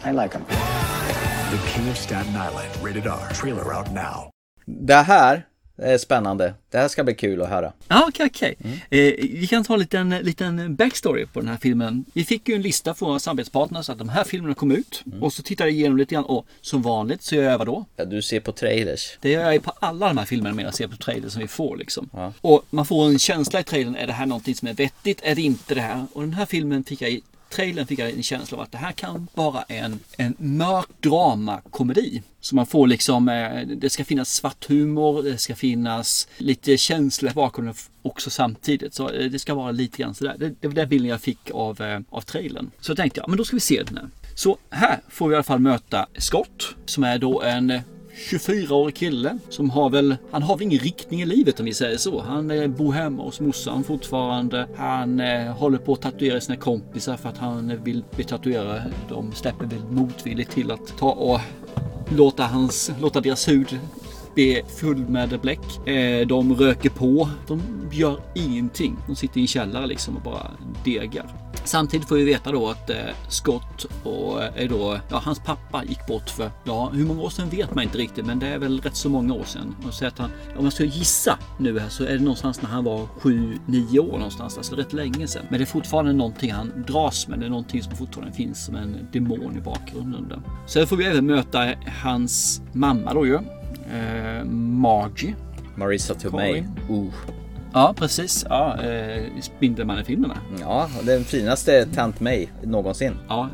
I like him. The King of Staten Island, rated R. Trailer out now. Det här är spännande. Det här ska bli kul att höra. Ja, okej, okej. Eh, vi kan ta en liten, liten backstory på den här filmen. Vi fick ju en lista från våra samarbetspartners att de här filmerna kom ut. Och så tittade jag igenom lite grann och som vanligt så gör jag vad då? Ja, du ser på trailers. Det gör jag ju på alla de här filmerna medan jag ser på trailern som vi får liksom. Och man får en känsla i trailern, är det här någonting som är vettigt? Är det inte det här? Och den här filmen fick jag trailern fick jag en känsla av att det här kan vara en, en mörk dramakomedi. Så man får liksom, eh, det ska finnas svart humor, det ska finnas lite känsla bakom den också samtidigt. Så eh, det ska vara lite grann sådär. Det, det var den bilden jag fick av, eh, av trailern. Så tänkte jag, men då ska vi se den här. Så här får vi i alla fall möta Scott som är då en 24-årig kille som har väl, han har väl ingen riktning i livet om vi säger så. Han eh, bor hemma hos morsan fortfarande. Han eh, håller på att tatuera sina kompisar för att han eh, vill bli tatuerad. De släpper väl motvilligt till att ta och låta, hans, låta deras hud bli full med bläck. Eh, de röker på. De gör ingenting. De sitter i en källare liksom och bara degar. Samtidigt får vi veta då att eh, Scott och eh, är då, ja, hans pappa gick bort för, ja, hur många år sedan vet man inte riktigt, men det är väl rätt så många år sedan. Och så att han, om jag ska gissa nu här så är det någonstans när han var 7-9 år någonstans, alltså rätt länge sedan. Men det är fortfarande någonting han dras med, det är någonting som fortfarande finns som en demon i bakgrunden. Där. Sen får vi även möta hans mamma då ju, eh, Margie. Marissa Tomei. Uh. Ja, precis. Ja, eh, Spindelmannen-filmerna. Ja, den finaste Tant May någonsin. Ja,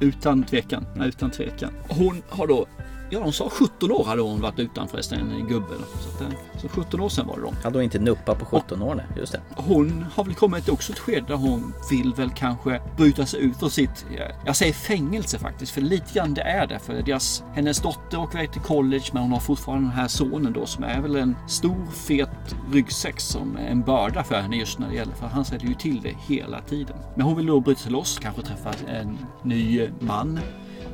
utan tvekan. Utan tvekan. Hon har då, ja de sa 17 år hade hon varit utan förresten, en gubbe. Så, att, så 17 år sedan var det då. Hade hon inte nuppa på 17 år? Nej, just det. Hon har väl kommit också ett skede där hon vill väl kanske bryta sig ut ur sitt, jag säger fängelse faktiskt, för lite grann det är det. För deras, hennes dotter åker iväg till college men hon har fortfarande den här sonen då som är väl en stor fet ryggsäck som är en börda för henne just när det gäller, för han ställer ju till det hela tiden. Men hon vill då bryta sig loss, kanske träffa en ny man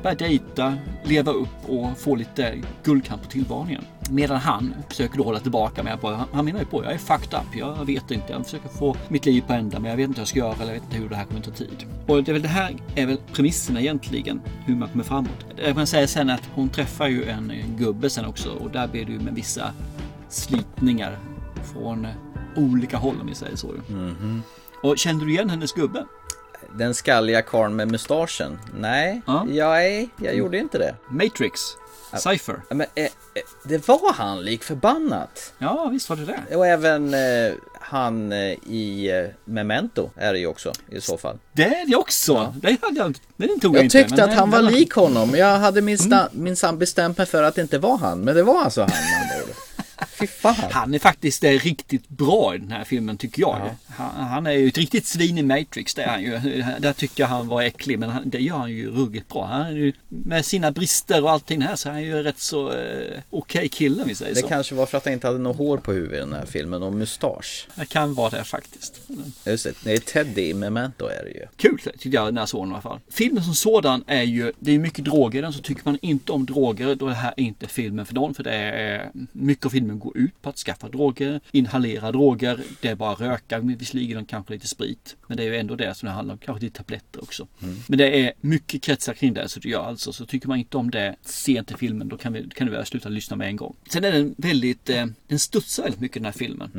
börja dejta, leva upp och få lite guldkant på tillvaron igen. Medan han försöker då hålla tillbaka med på, han, menar ju på, jag är fucked up, jag vet inte, jag försöker få mitt liv på ända men jag vet inte hur jag ska göra eller jag vet inte hur det här kommer ta tid. Och det är väl det här är väl premisserna egentligen, hur man kommer framåt. Jag kan säga sen att hon träffar ju en gubbe sen också och där blir det ju med vissa slitningar från olika håll om vi säger så. Mhm. Och kände du igen hennes gubbe? Den skalliga karln med mustaschen? Nej, Ja. jag, jag gjorde inte det. Matrix. Cypher. Men, eh, eh, det var han lik förbannat. Ja, visst var det det. Och även eh, han eh, i eh, Memento är det ju också i så fall. Det är det också. Det hade jag, det tog jag, Jag inte. tyckte men att han var lik honom. Jag hade minsann minsann bestämt mig för att det inte var han. Men det var alltså han. Fy fan. Han är faktiskt eh, riktigt bra i den här filmen tycker jag. Han, han är ju ett riktigt svin i Matrix, det är han ju. Där tycker jag han var äcklig, men han, det gör han ju ruggigt bra. Han är ju, med sina brister och allting här så är han ju rätt så eh, okej kille om vi säger Det så. kanske var för att han inte hade något hår på huvudet i den här filmen och mustasch. Det kan vara det faktiskt. Just det, det är Teddy i Memento är det ju. Kul tyckte jag när jag såg den i alla fall. Filmen som sådan är ju, det är mycket droger i den, så tycker man inte om droger då är det här inte filmen för dem. För det är, mycket av filmen går ut på att skaffa droger, inhalera droger, det är bara röka, visserligen kanske lite sprit. Men det är ju ändå det som det handlar om, kanske lite tabletter också. Men det är mycket kretsar kring det, så det gör alltså. Så tycker man inte om det sent i filmen, då kan, vi, kan du väl sluta lyssna med en gång. Sen är den väldigt, eh, den studsar väldigt mycket den här filmen.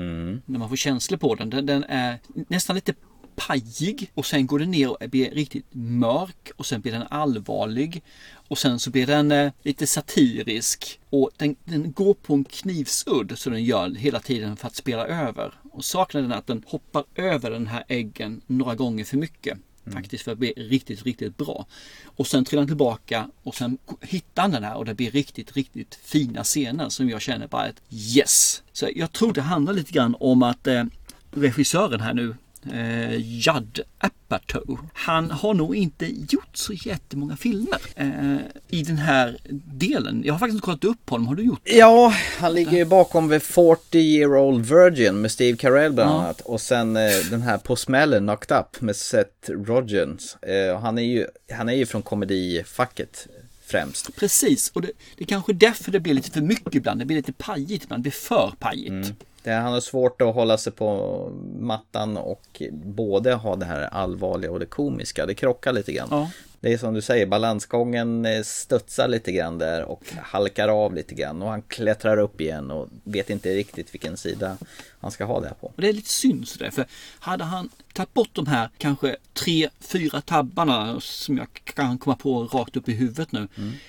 När man får känslor på den. Den, den är nästan lite pajig och sen går den ner och blir riktigt mörk och sen blir den allvarlig. Och sen så blir den eh, lite satirisk och den, den går på en knivsudd så den gör hela tiden för att spela över. Och saknaden är att den hoppar över den här äggen några gånger för mycket. Faktiskt för att bli riktigt, riktigt bra. Och sen trillar han tillbaka och sen hittar han den här och det blir riktigt, riktigt fina scener som jag känner bara ett yes. Så jag tror det handlar lite grann om att eh, regissören här nu eh, Judd Apatow. Han har nog inte gjort så jättemånga filmer eh, i den här delen. Jag har faktiskt inte kollat upp honom. Har du gjort det? Ja, han ligger ju bakom The 40 Year Old Virgin med Steve Carell bland Ja. annat. Och sen eh, den här På smällen Knocked Up med Seth Rogens. Eh, han, är ju, han är ju från komedifacket främst. Precis, och det, det är kanske därför det blir lite för mycket ibland. Det blir lite pajigt ibland. Det blir för pajigt. Det, han har svårt att hålla sig på mattan och både ha det här allvarliga och det komiska. Det krockar lite grann. Ja. Det är som du säger, balansgången eh, studsar lite grann där och halkar av lite grann och han klättrar upp igen och vet inte riktigt vilken sida han ska ha det på. Och det är lite synd sådär. För hade han tagit bort de här kanske tre, fyra tabbarna som jag kan komma på rakt upp i huvudet nu.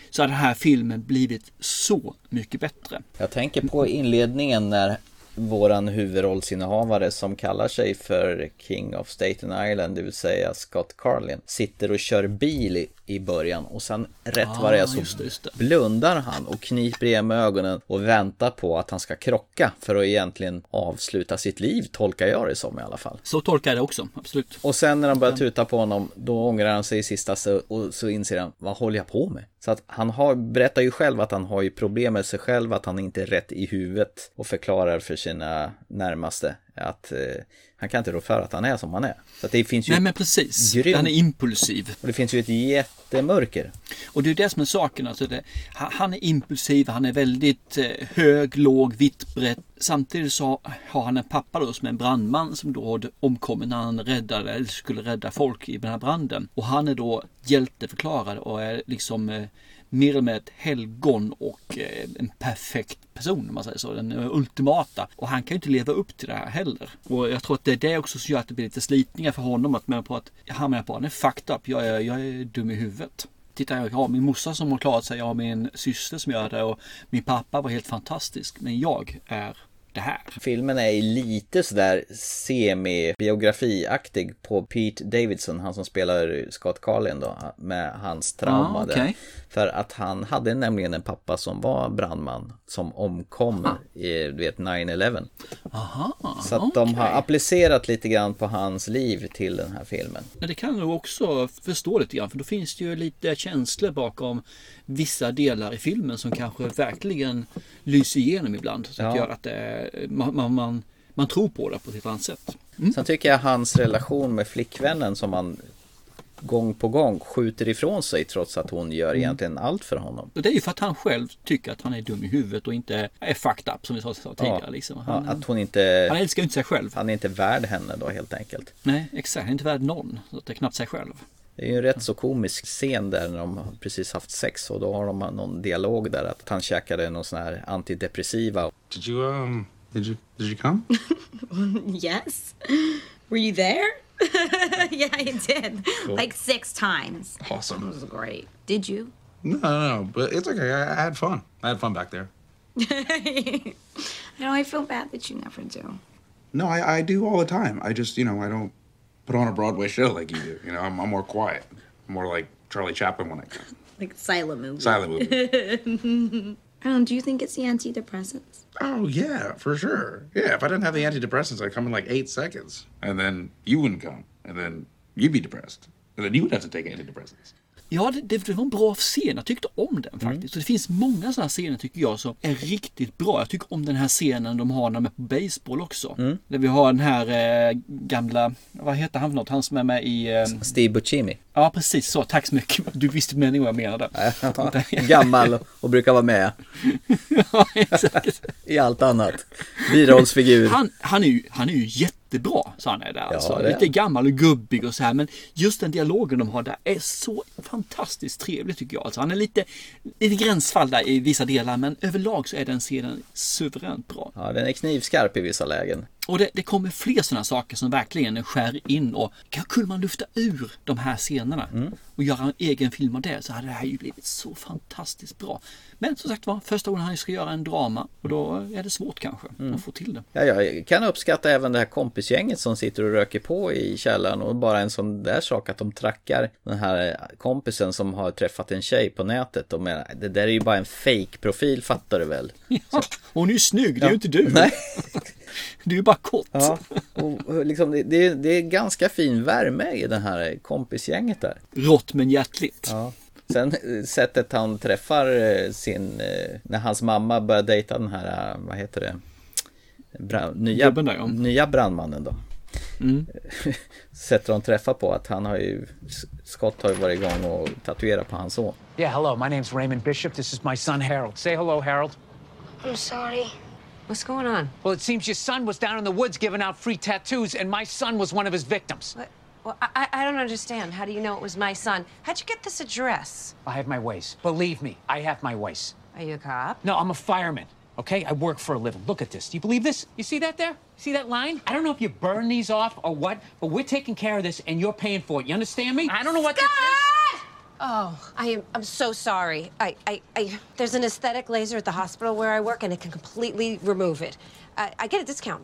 Så hade den här filmen blivit så mycket bättre. Jag tänker på inledningen när våran huvudrollsinnehavare som kallar sig för King of Staten Island, det vill säga Scott Carlin, sitter och kör bil i, början och sen rätt Ah, vad det är så just det, just det. blundar han och kniper igen med ögonen och väntar på att han ska krocka för att egentligen avsluta sitt liv, tolkar jag det som i alla fall. Så tolkar jag det också, absolut. Och sen när de börjar tuta på honom, då ångrar han sig i sista så, och så inser han, vad håller jag på med? Så att han har, berättar ju själv att han har ju problem med sig själv, att han inte är rätt i huvudet och förklarar för sina närmaste att eh, han kan inte rå för att han är som han är. Så det finns ju Nej men precis. grymt- Han är impulsiv. och det finns ju ett jättemörker. Och det är det som är saken. Alltså det, han är impulsiv, han är väldigt eh, hög, låg, vitt, brett. Samtidigt så har han en pappa då som är en brandman som då hade omkommit när han räddade, eller skulle rädda folk i den här branden. Och han är då hjälteförklarad och är liksom eh, mer eller mindre ett helgon och eh, en perfekt person om man säger så. Den eh, ultimata. Och han kan ju inte leva upp till det här heller. Och jag tror att det är det också som gör att det blir lite slitningar för honom. Att man på att han menar på att han är fucked up. Jag är, jag är dum i huvudet. Titta, jag har min morsa som har klarat sig. Jag har min syster som gör det. Och min pappa var helt fantastisk. Men jag är det här. Filmen är lite sådär semi-biografiaktig på Pete Davidson, han som spelar Scott Carlin då, med hans trauma Ah, där. okej. För att han hade nämligen en pappa som var brandman, som omkom i, du vet, 9-11. Aha, Så att de har applicerat lite grann på hans liv till den här filmen. Men det kan nog också förstå lite grann. För då finns det ju lite känslor bakom vissa delar i filmen som kanske verkligen lyser igenom ibland. Så att Ja. gör att det, man, man, man, man tror på det på ett helt annat sätt. Sen tycker jag hans relation med flickvännen som han gång på gång skjuter ifrån sig trots att hon gör egentligen allt för honom. Och det är ju för att han själv tycker att han är dum i huvudet och inte är fucked up som vi sa tidigare. Liksom. Han, ja, att hon inte... han älskar ju inte sig själv. Han är inte värd henne då helt enkelt. Nej, exakt. Han är inte värd någon. Så det är knappt sig själv. Det är ju en rätt så komisk scen där när de har precis haft sex och då har de någon dialog där att han käkade någon sån här antidepressiva. Did you um did you did you come? yes. Were you there? yeah, I did. Cool. Like six times. Awesome. It was great. Did you? No, no, no, but it's okay. I, I had fun. I had fun back there. I know I feel bad that you never do. No, I, I do all the time. I just, you know, I don't put on a Broadway show like you do. You know, I'm, I'm more quiet. more like Charlie Chaplin when I come. Like silent movie. Silent movie. um, do you think it's the antidepressants? Oh yeah, for sure. Yeah, if I didn't have the antidepressants, I'd come in like eight seconds, and then you wouldn't come, and then you'd be depressed, and then you would have to take antidepressants. Ja, det, det var en bra scen. Jag tyckte om den faktiskt. Så det finns många sådana scener tycker jag som är riktigt bra. Jag tycker om den här scenen de har när de är på baseball också. Där vi har den här eh, gamla, vad heter han för något? Han som är med i... Eh, Steve Buscemi. Ja, precis så. Tack så mycket. Du visste meningen vad jag menade. Gammal och brukar vara med. ja, exakt. I allt annat. Birollsfigur. Han, han, är ju, han är ju jättebra, han är där. Alltså. det är Lite gammal och gubbig och så här. Men just den dialogen de har där är så fantastiskt trevlig tycker jag. Alltså, han är lite, lite gränsfall där i vissa delar. Men överlag så är den scenen suveränt bra. Ja, den är knivskarp i vissa lägen. Och det, det kommer fler sådana saker som verkligen skär in och kan, kunde man lufta ur de här scenerna och göra en egen film av det så hade det här ju blivit så fantastiskt bra. Men som sagt var, första gången han ska göra en drama och då är det svårt kanske att få till det. Ja, jag kan uppskatta även det här kompisgänget som sitter och röker på i källaren och bara en sån där sak att de trackar den här kompisen som har träffat en tjej på nätet. Och menar, det där är ju bara en fake-profil fattar du väl? Ja, hon är ju snygg, det är ju inte du. Nej. Du är ju bara kort. Ja, och liksom, det, det, är, det är ganska fin värme i det här kompisgänget där. Rått men hjärtligt. Ja. Sen eh, sättet han träffar eh, sin, eh, när hans mamma börjar dejta den här, vad heter det? Bra, nya, där, ja. nya brandmannen då. Mm. Sättet de träffar på att han har ju, Scott har ju varit igång och tatuerat på hans son. Yeah, hello. My name's Raymond Bishop. This is my son, Harold. Say hello, Harold. I'm sorry. What's going on? Well, it seems your son was down in the woods giving out free tattoos, and my son was one of his victims. What? Well, I, I don't understand. How do you know it was my son? How'd you get this address? I have my ways. Believe me, I have my ways. Are you a cop? No, I'm a fireman. Okay, I work for a living. Look at this. Do you believe this? You see that there? See that line? I don't know if you burn these off or what, but we're taking care of this and you're paying for it. You understand me? I don't know what this is. Oh, I am. I'm so sorry. I, I, I. There's an aesthetic laser at the hospital where I work, and it can completely remove it. I, I get a discount.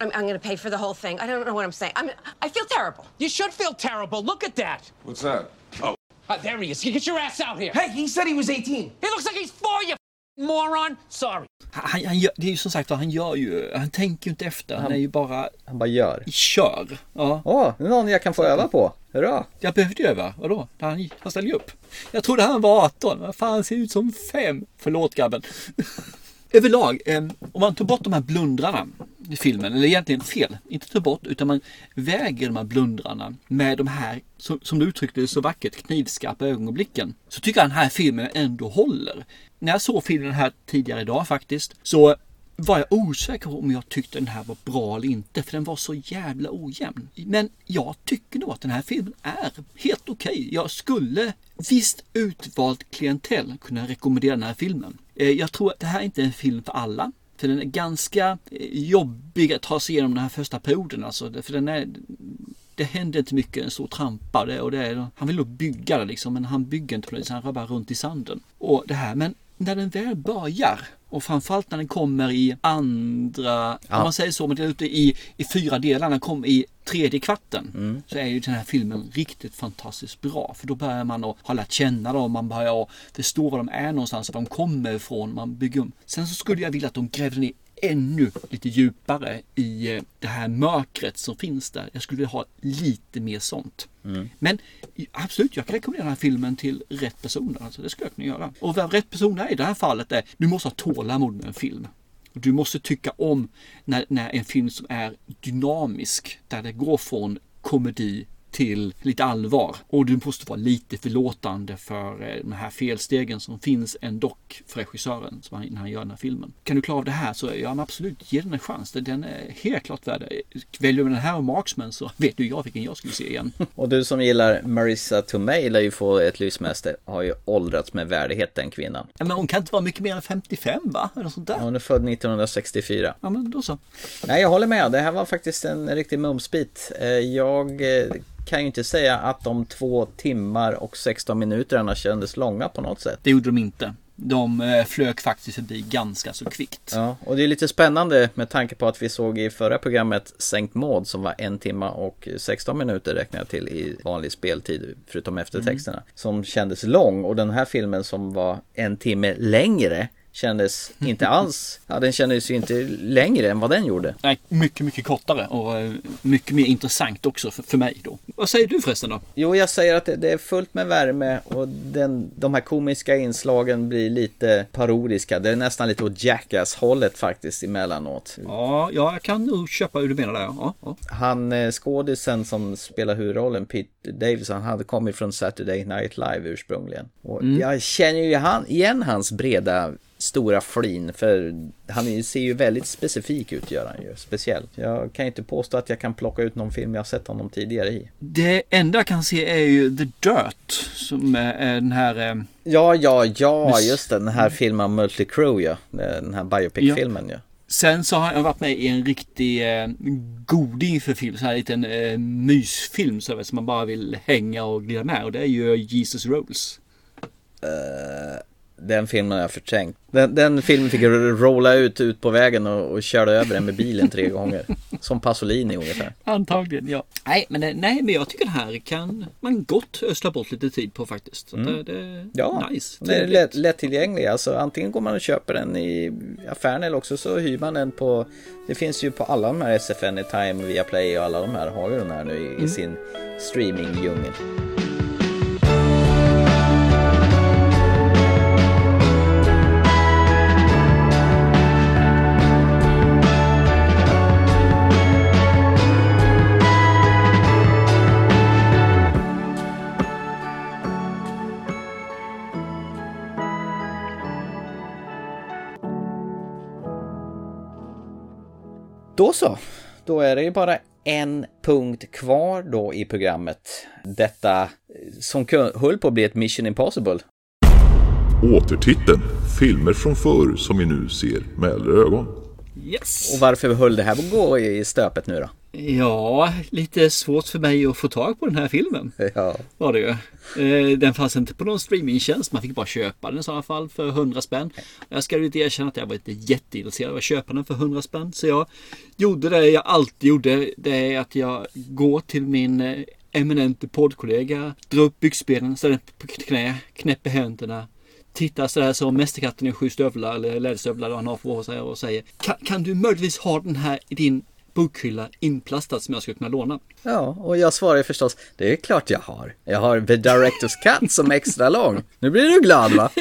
I'm, I'm going to pay for the whole thing. I don't know what I'm saying. I'm. I feel terrible. You should feel terrible. Look at that. What's that? Oh. Ah, there he is. Get your ass out here. Hey, he said he was 18. He looks like he's four, you moron. Sorry. Han, han gör, det är ju som sagt vad han gör ju, han tänker ju inte efter, han, Han- är ju bara Han bara gör. kör. Ja. Åh, nu är någon jag kan få öva på. Hurra! Jag behövde ju öva, vadå? Han, han ställde ju upp. Jag trodde han var 18, vad fan ser ut som 5. Förlåt grabben. Överlag, eh, om man tog bort de här blundrarna i filmen, eller egentligen fel, inte tar bort, utan man väger de här blundrarna med de här, som, som du uttryckte det så vackert, knivskarpa ögonblicken. Så tycker jag den här filmen ändå håller. När jag såg filmen här tidigare idag faktiskt, så var jag osäker på om jag tyckte den här var bra eller inte, för den var så jävla ojämn. Men jag tycker nog att den här filmen är helt okej. Jag skulle visst utvalt klientell kunna rekommendera den här filmen. Eh, jag tror att det här inte är en film för alla. För den är ganska eh, jobbig att ta sig igenom den här första perioden. Alltså, för den är, det händer inte mycket, en stor trampa. Och det, och det är, han vill nog bygga det liksom, men han bygger inte på det, så han rör bara runt i sanden. Och det här, men när den väl börjar och framförallt när den kommer i andra, om man säger så, men det är ute i, i fyra delar, när den kommer i tredje kvarten så är ju den här filmen riktigt fantastiskt bra. För då börjar man att ha lärt känna dem, man börjar förstå var de är någonstans, var de kommer ifrån, man bygger upp. Sen så skulle jag vilja att de grävde ner ännu lite djupare i eh, det här mörkret som finns där. Jag skulle vilja ha lite mer sånt. Men i- absolut, jag kan rekommendera den här filmen till rätt personer. Alltså, det skulle jag kunna göra. Och vad rätt person är i det här fallet är, du måste ha tålamod med en film. Du måste tycka om när, när en film som är dynamisk, där det går från komedi till lite allvar. Och du måste vara lite förlåtande för eh, de här felstegen som finns ändå för regissören som han, när han gör den här filmen. Kan du klara av det här så ja, absolut, ge den en chans. Den är helt klart värd. Väljer du den här och Marksman så vet du jag vilken jag skulle se igen. Och du som gillar Marissa Tomei lär ju få ett lysmäster. Har ju åldrats med värdighet den kvinnan. Men hon kan inte vara mycket mer än 55 va? Eller sånt där. Hon är född 1964. Ja men då så. Nej, jag håller med. Det här var faktiskt en riktig mumsbit. Eh, Jag eh, kan ju inte säga att de två timmar och 16 minuterna kändes långa på något sätt. Det gjorde de inte. De eh, flög faktiskt förbi ganska så kvickt. Ja, och det är lite spännande med tanke på att vi såg i förra programmet Sänkt Maud som var en timme och 16 minuter räknar jag till i vanlig speltid förutom eftertexterna. Som kändes lång och den här filmen som var en timme längre kändes inte alls, ja den kändes ju inte längre än vad den gjorde. Nej, mycket, mycket kortare och eh, mycket mer intressant också för, för mig då. Vad säger du förresten då? Jo, jag säger att det, det är fullt med värme och den, de här komiska inslagen blir lite parodiska. Det är nästan lite åt Jackass-hållet faktiskt emellanåt. Ja, ja, jag kan nog köpa hur du menar där. Ja, ja. Han eh, skådisen som spelar huvudrollen, Pete Davis, han hade kommit från Saturday Night Live ursprungligen. Och Mm. jag känner ju han, igen hans breda stora flin för han ser ju väldigt specifik ut gör han ju, speciell. Jag kan inte påstå att jag kan plocka ut någon film jag har sett honom tidigare i. Det enda jag kan se är ju The Dirt som är den här... eh, Ja, ja, ja, just det, den här filmen Multi Crew ja, den här biopic-filmen ja. Sen så har jag varit med i en riktig eh, goding för film. Så här liten eh, mysfilm så som man bara vill hänga och glida med. Och det är ju Jesus Rolls. Uh, den filmen har jag förträngt. Den, den filmen fick jag rolla ut, ut på vägen och, och körde över den med bilen tre gånger. Som Pasolini ungefär. Antagligen, ja. Nej, men, det- nej, men jag tycker det här kan man gott ösla bort lite tid på faktiskt. Så Mm. det, det är Ja, nice. den är lätt, lättillgänglig. Alltså, antingen går man och köper den i affären eller också så hyr man den på Det finns ju på alla de här SF Anytime, Viaplay och alla de här har ju den här nu i, i Mm. sin streamingdjungel. Då så, då är det ju bara en punkt kvar då i programmet. Detta eh, som höll på att bli ett Mission Impossible. Återtiteln Filmer från förr som vi nu ser med äldre ögon. Yes. Och varför höll det här på att gå i stöpet nu då? Ja, lite svårt för mig att få tag på den här filmen. Ja. Var det ju. Eh, Den fanns inte på någon streamingtjänst. Man fick bara köpa den i sådana fall för 100 spänn. Jag ska inte erkänna att jag var inte jätteintresserad av att köpa den för 100 spänn. Så jag gjorde det jag alltid gjorde. Det är att jag går till min eh, eminente poddkollega, drar upp byxbenen, ställer på knä, knäpper händerna. Tittar sådär som Mästerkatten i sju stövlar eller läderstövlar han har på sig och säger kan, kan du möjligtvis ha den här i din bokhylla inplastad som jag skulle kunna låna? Ja, och jag svarar ju förstås, det är klart jag har. Jag har The Director's Cut som är extra lång. Nu blir du glad va?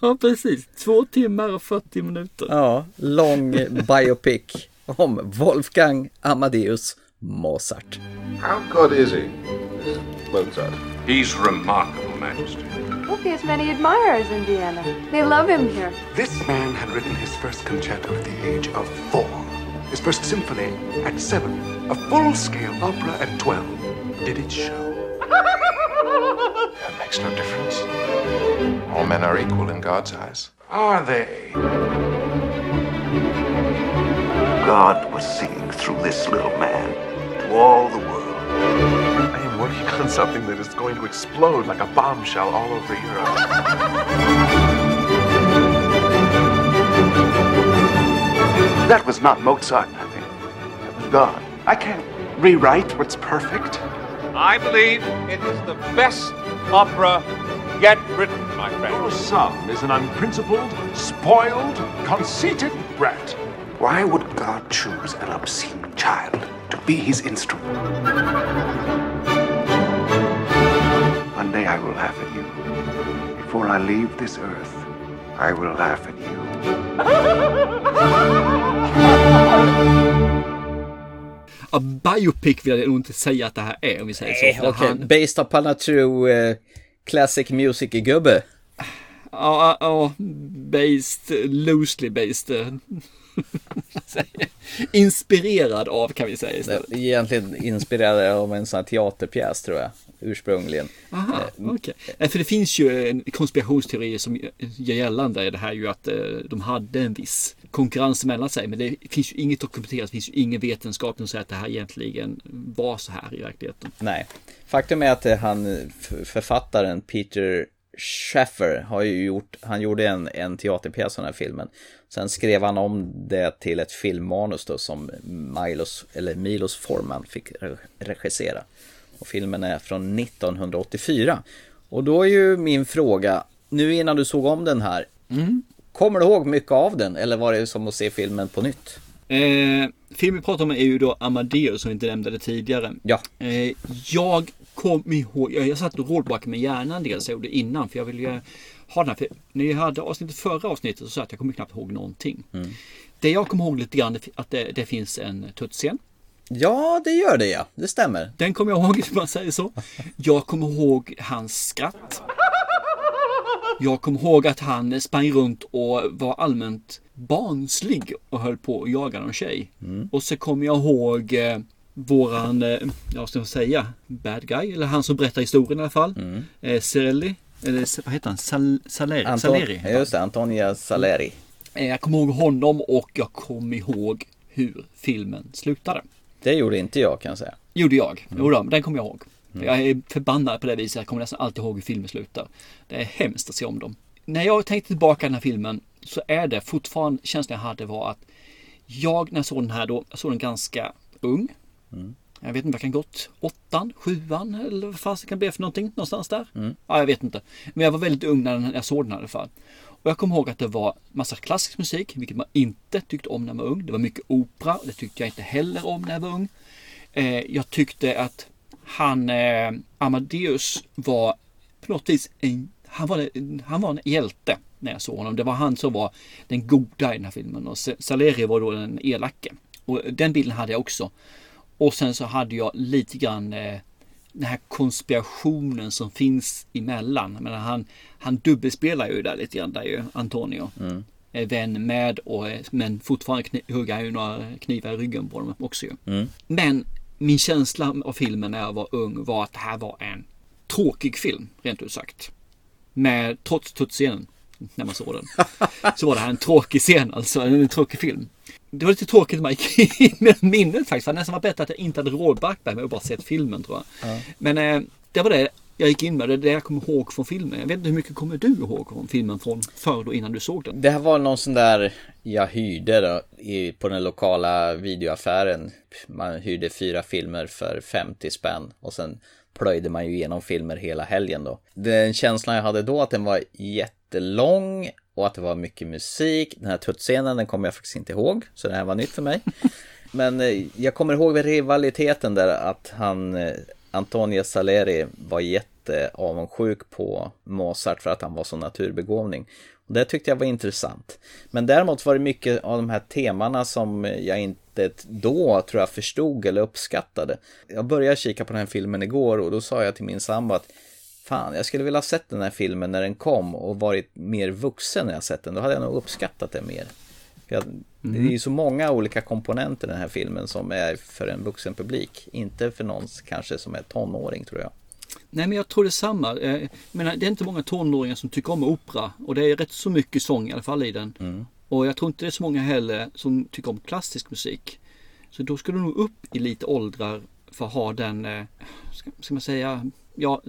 Ja, precis. Två timmar och 40 minuter. Ja, lång biopic om Wolfgang Amadeus Mozart. How good is he, Mozart? He's remarkable, Majesty. Hope he has many admirers in Vienna. They love him here. This man had written his first concerto at the age of four, his first symphony at seven, a full scale opera at 12. Did it show? That makes no difference. All men are equal in God's eyes. Are they? God was singing through this little man to all the world. I am working on something that is going to explode like a bombshell all over Europe. That was not Mozart, nothing. That was God. I can't rewrite what's perfect. I believe it is the best opera yet written, my friend. Your son is an unprincipled, spoiled, conceited brat. Why would God choose an obscene child to be his instrument? One day I will laugh at you. Before I leave this earth, I will laugh at you. Ja, biopic vill jag nog inte säga att det här är om vi säger Nej, så. För okej. han- Based upon a true eh, classic music-gubbe. Ja, ja, based, loosely based. eh. Inspirerad av kan vi säga istället. Egentligen inspirerad av en sån här teaterpjäs tror jag. Ursprungligen. Aha, Eh. Nej, För det finns ju en konspirationsteori som gör gällande det här ju att eh, de hade en viss konkurrens mellan sig. Men det finns ju inget dokumenterat, det finns ju ingen vetenskap som säger att det här egentligen var så här i verkligheten. Nej. Faktum är att eh, han, författaren Peter Schaffer har ju gjort, han gjorde en, en teaterpjäs av den här filmen. Sen skrev han om det till ett filmmanus då som Milos, eller Milos Forman fick re- regissera. Och filmen är från 1984. Och då är ju min fråga, nu innan du såg om den här, kommer du ihåg mycket av den? Eller var det som att se filmen på nytt? Eh, filmen vi pratar om är ju då Amadeus som vi inte nämnde tidigare. Ja. Eh, jag kom ihåg, jag, jag satt och rollbackade med hjärnan en del så jag gjorde innan för jag ville ha den här. För när jag hade avsnittet förra avsnittet så sa jag att jag kommer knappt ihåg någonting. Det jag kommer ihåg lite grann det- att det, det finns en tuttscen. Ja, det gör det ja. Det stämmer. Den kommer jag ihåg, om man säger så. Jag kommer ihåg hans skratt. Jag kommer ihåg att han sprang runt och var allmänt barnslig och höll på att jaga någon tjej. Och så kommer jag ihåg eh, våran, eh, jag ska säga, bad guy, eller han som berättar historien i alla fall. Eh, Cerelli, eller vad heter han? Sal, Saleri? Anton, Saleri. just det, Antonia Saleri. Eh, Jag kommer ihåg honom och jag kommer ihåg hur filmen slutade. Det gjorde inte jag kan jag säga. Gjorde jag. Jo då, men den kommer jag ihåg. Jag är förbannad på det viset. Jag kommer nästan alltid ihåg hur filmer slutar. Det är hemskt att se om dem. När jag tänkte tillbaka den här filmen så är det fortfarande känslan jag hade var att jag när jag såg den här då, jag såg den ganska ung. Jag vet inte vad kan gått. Åttan, sjuan eller vad fast det kan bli för någonting någonstans där. Ja, jag vet inte. Men jag var väldigt ung när jag såg den här i alla fall. Och jag kommer ihåg att det var massa klassisk musik, vilket man inte tyckte om när man var ung. Det var mycket opera, det tyckte jag inte heller om när jag var ung. Eh, jag tyckte att han, eh, Amadeus, var på något vis en, han var, han var en hjälte när jag såg honom. Det var han som var den goda i den här filmen och Saleri var då den elake. Och den bilden hade jag också. Och sen så hade jag lite grann eh, den här konspirationen som finns emellan. Men han, han dubbelspelar ju där lite grann där ju, Antonio. Är vän med och men fortfarande kni- hugger han ju några knivar i ryggen på dem också ju. Mm. Men min känsla av filmen när jag var ung var att det här var en tråkig film, rent ut sagt. Med, trots tuttscenen, när man såg den, så var det här en tråkig scen, alltså en tråkig film. Det var lite tråkigt när man gick in med minnet faktiskt. Det nästan var bättre att jag inte hade rådback med och bara sett filmen tror jag. Men eh, det var det jag gick in med, det är det jag kommer ihåg från filmen. Jag vet inte hur mycket kommer du ihåg från filmen från förr då innan du såg den? Det här var någon sån där jag hyrde då, i, på den lokala videoaffären. Man hyrde fyra filmer för 50 spänn och sen plöjde man ju igenom filmer hela helgen då. Den känslan jag hade då att den var jättelång och att det var mycket musik. Den här tuttscenen den kommer jag faktiskt inte ihåg, så det här var nytt för mig. Men eh, jag kommer ihåg rivaliteten där att han, eh, Antonio Salieri var jätteavundsjuk på Mozart för att han var så naturbegåvning. Och det tyckte jag var intressant. Men däremot var det mycket av de här temana som jag inte då tror jag förstod eller uppskattade. Jag började kika på den här filmen igår och då sa jag till min sambo att Fan, jag skulle vilja ha sett den här filmen när den kom och varit mer vuxen när jag sett den. Då hade jag nog uppskattat det mer. Jag, Det är ju så många olika komponenter i den här filmen som är för en vuxen publik. Inte för någon kanske som är tonåring tror jag. Nej men jag tror det är samma. Eh, Jag menar, det är inte många tonåringar som tycker om opera. Och det är rätt så mycket sång i alla fall i den. Och jag tror inte det är så många heller som tycker om klassisk musik. Så då ska du nog upp i lite åldrar för att ha den, eh, ska, ska man säga, ja,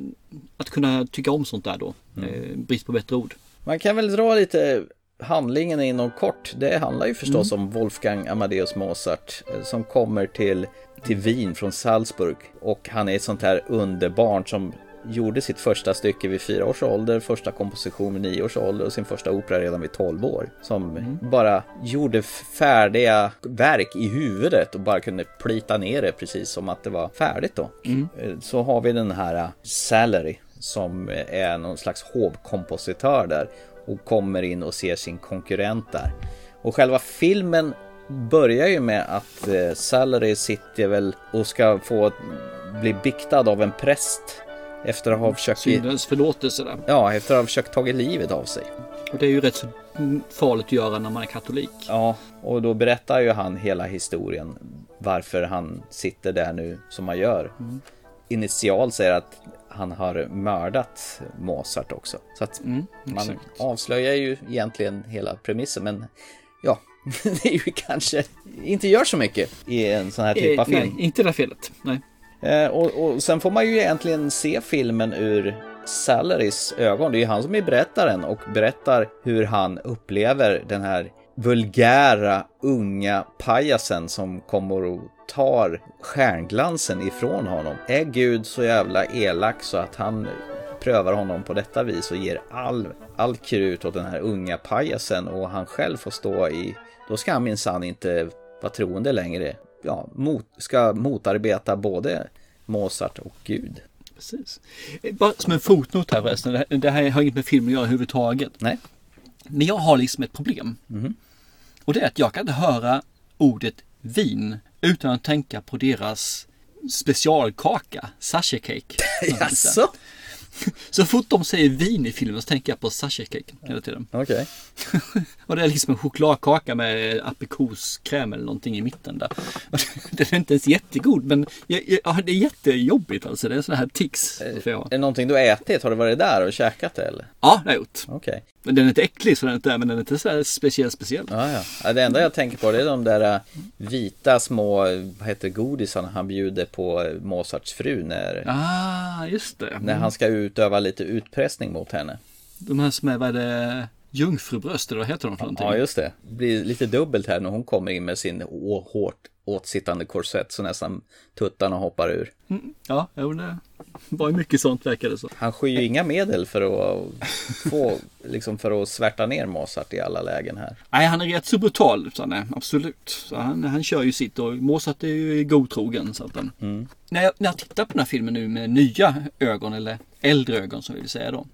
att kunna tycka om sånt där då. Eh, brist på bättre ord. Man kan väl dra lite handlingen inom kort. Det handlar ju förstås om Wolfgang Amadeus Mozart som kommer till, till Wien från Salzburg. Och han är ett sånt här underbarn som gjorde sitt första stycke vid fyra års ålder, första komposition vid nio års ålder och sin första opera redan vid tolv år. Som bara gjorde färdiga verk i huvudet och bara kunde plita ner det precis som att det var färdigt då. Eh, Så har vi den här eh, Salery som är någon slags hovkompositör där och kommer in och ser sin konkurrent där. Och själva filmen börjar ju med att eh, Salery sitter väl och ska få bli biktad av en präst efter att ha försökt... Syndens förlåtelse där. Ja, efter att ha försökt tagit livet av sig. Och det är ju rätt så farligt att göra när man är katolik. Ja, och då berättar ju han hela historien varför han sitter där nu som han gör. Mm. Initialt säger att han har mördat Mozart också. Så att man Mm, exakt. avslöjar ju egentligen hela premissen, men ja, det är ju kanske inte gör så mycket i en sån här typ av Eh, film. Nej, inte det felet. Nej. Eh, och, och sen får man ju egentligen se filmen ur Salarys ögon. Det är ju han som är berättaren och berättar hur han upplever den här vulgära unga pajasen som kommer och tar stjärnglansen ifrån honom. Är Gud så jävla elak så att han prövar honom på detta vis och ger all, all krut åt den här unga pajasen och han själv får stå i, då ska han minsann inte vara troende längre. Ja, mot, ska motarbeta både Mozart och Gud. Precis. Eh, Bara som en fotnot här förresten. Det här- har inget med film att göra överhuvudtaget. Nej. Men jag har liksom ett problem. Och det är att jag kan inte höra ordet vin utan att tänka på deras specialkaka, sasha cake. Jaså? Så fort de säger vin i filmen så tänker jag på sasha cake hela tiden. Okej. Och det är liksom en chokladkaka med aprikoskräm eller någonting i mitten där. Den är inte ens jättegod men ja, det är jättejobbigt alltså. Det är sådana här tics. har. Är det någonting du har ätit? Har du varit där och käkat det eller? Ja, det har jag gjort. Okej. Men den är inte äcklig så den är inte, men den är inte så här speciell speciell. Ja, ja. det enda jag tänker på det är de där äh, vita små, vad heter godisarna han bjuder på äh, Mozarts fru när, Ah, just det. när han ska utöva lite utpressning mot henne. De här som är, vad är det, jungfrubröst eller vad heter de för någonting? Ja, just det. Det blir lite dubbelt här när hon kommer in med sin hårt åtsittande korsett så nästan tuttarna hoppar ur. Mm, ja, jo, det var ju mycket sånt verkar det så. Han skyr ju inga medel för att få, liksom för att svärta ner Mozart i alla lägen här. Nej, han är rätt så brutal, han är, absolut. Så han, han kör ju sitt och Mozart är ju godtrogen. Så att den, Mm. när, jag, när jag tittar på den här filmen nu med nya ögon, eller äldre ögon som vi vill säga då.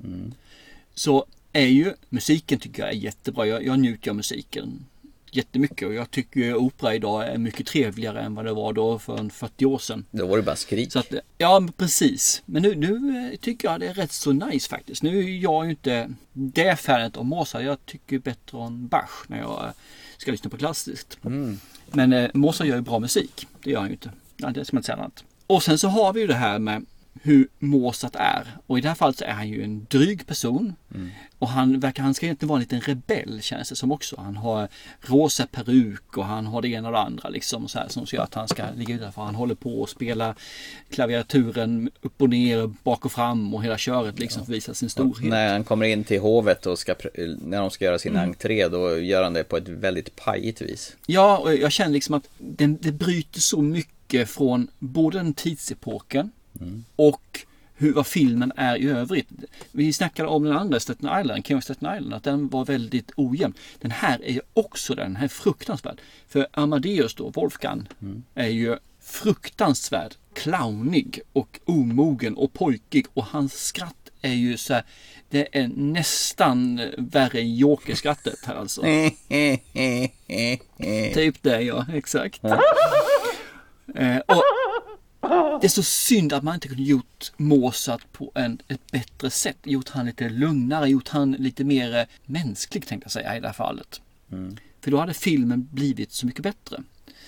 Så är ju musiken tycker jag är jättebra. Jag, jag njuter av musiken jättemycket och jag tycker ju opera idag är mycket trevligare än vad det var då för en 40 år sedan. Då var det bara skrik. Så att, ja, men precis. Men nu, nu eh, tycker jag det är rätt så nice faktiskt. Nu är jag ju inte det fanet av Mozart. Jag tycker bättre om Bach när jag eh, ska lyssna på klassiskt. Men eh, Mozart gör ju bra musik. Det gör han ju inte. Ja, det ska man inte säga annat. Och sen så har vi ju det här med hur Mozart är. Och i det här fallet så är han ju en dryg person. Och han verkar, han ska egentligen vara en liten rebell känns det som också. Han har rosa peruk och han har det ena och det andra liksom så här som gör att han ska ligga utanför. Han håller på och spela klaviaturen upp och ner, bak och fram och hela köret liksom för att visa sin storhet. När han kommer in till hovet och ska, när de ska göra sin Mm. entré då gör han det på ett väldigt pajigt vis. Ja, och jag känner liksom att den, det bryter så mycket från både den tidsepoken och hur, vad filmen är i övrigt. Vi snackade om den andra Staten Island, King of Staten Island, att den var väldigt ojämn. Den här är ju också den, den här är fruktansvärd. För Amadeus då, Wolfgang, är ju fruktansvärd, clownig och omogen och pojkig och hans skratt är ju så här, det är nästan värre än Joker-skrattet här alltså. Typ det ja, exakt. Eh, och det är så synd att man inte kunde gjort Mozart på en, ett bättre sätt. Gjort han lite lugnare, gjort han lite mer eh, mänsklig tänkte jag säga i det här fallet. För då hade filmen blivit så mycket bättre.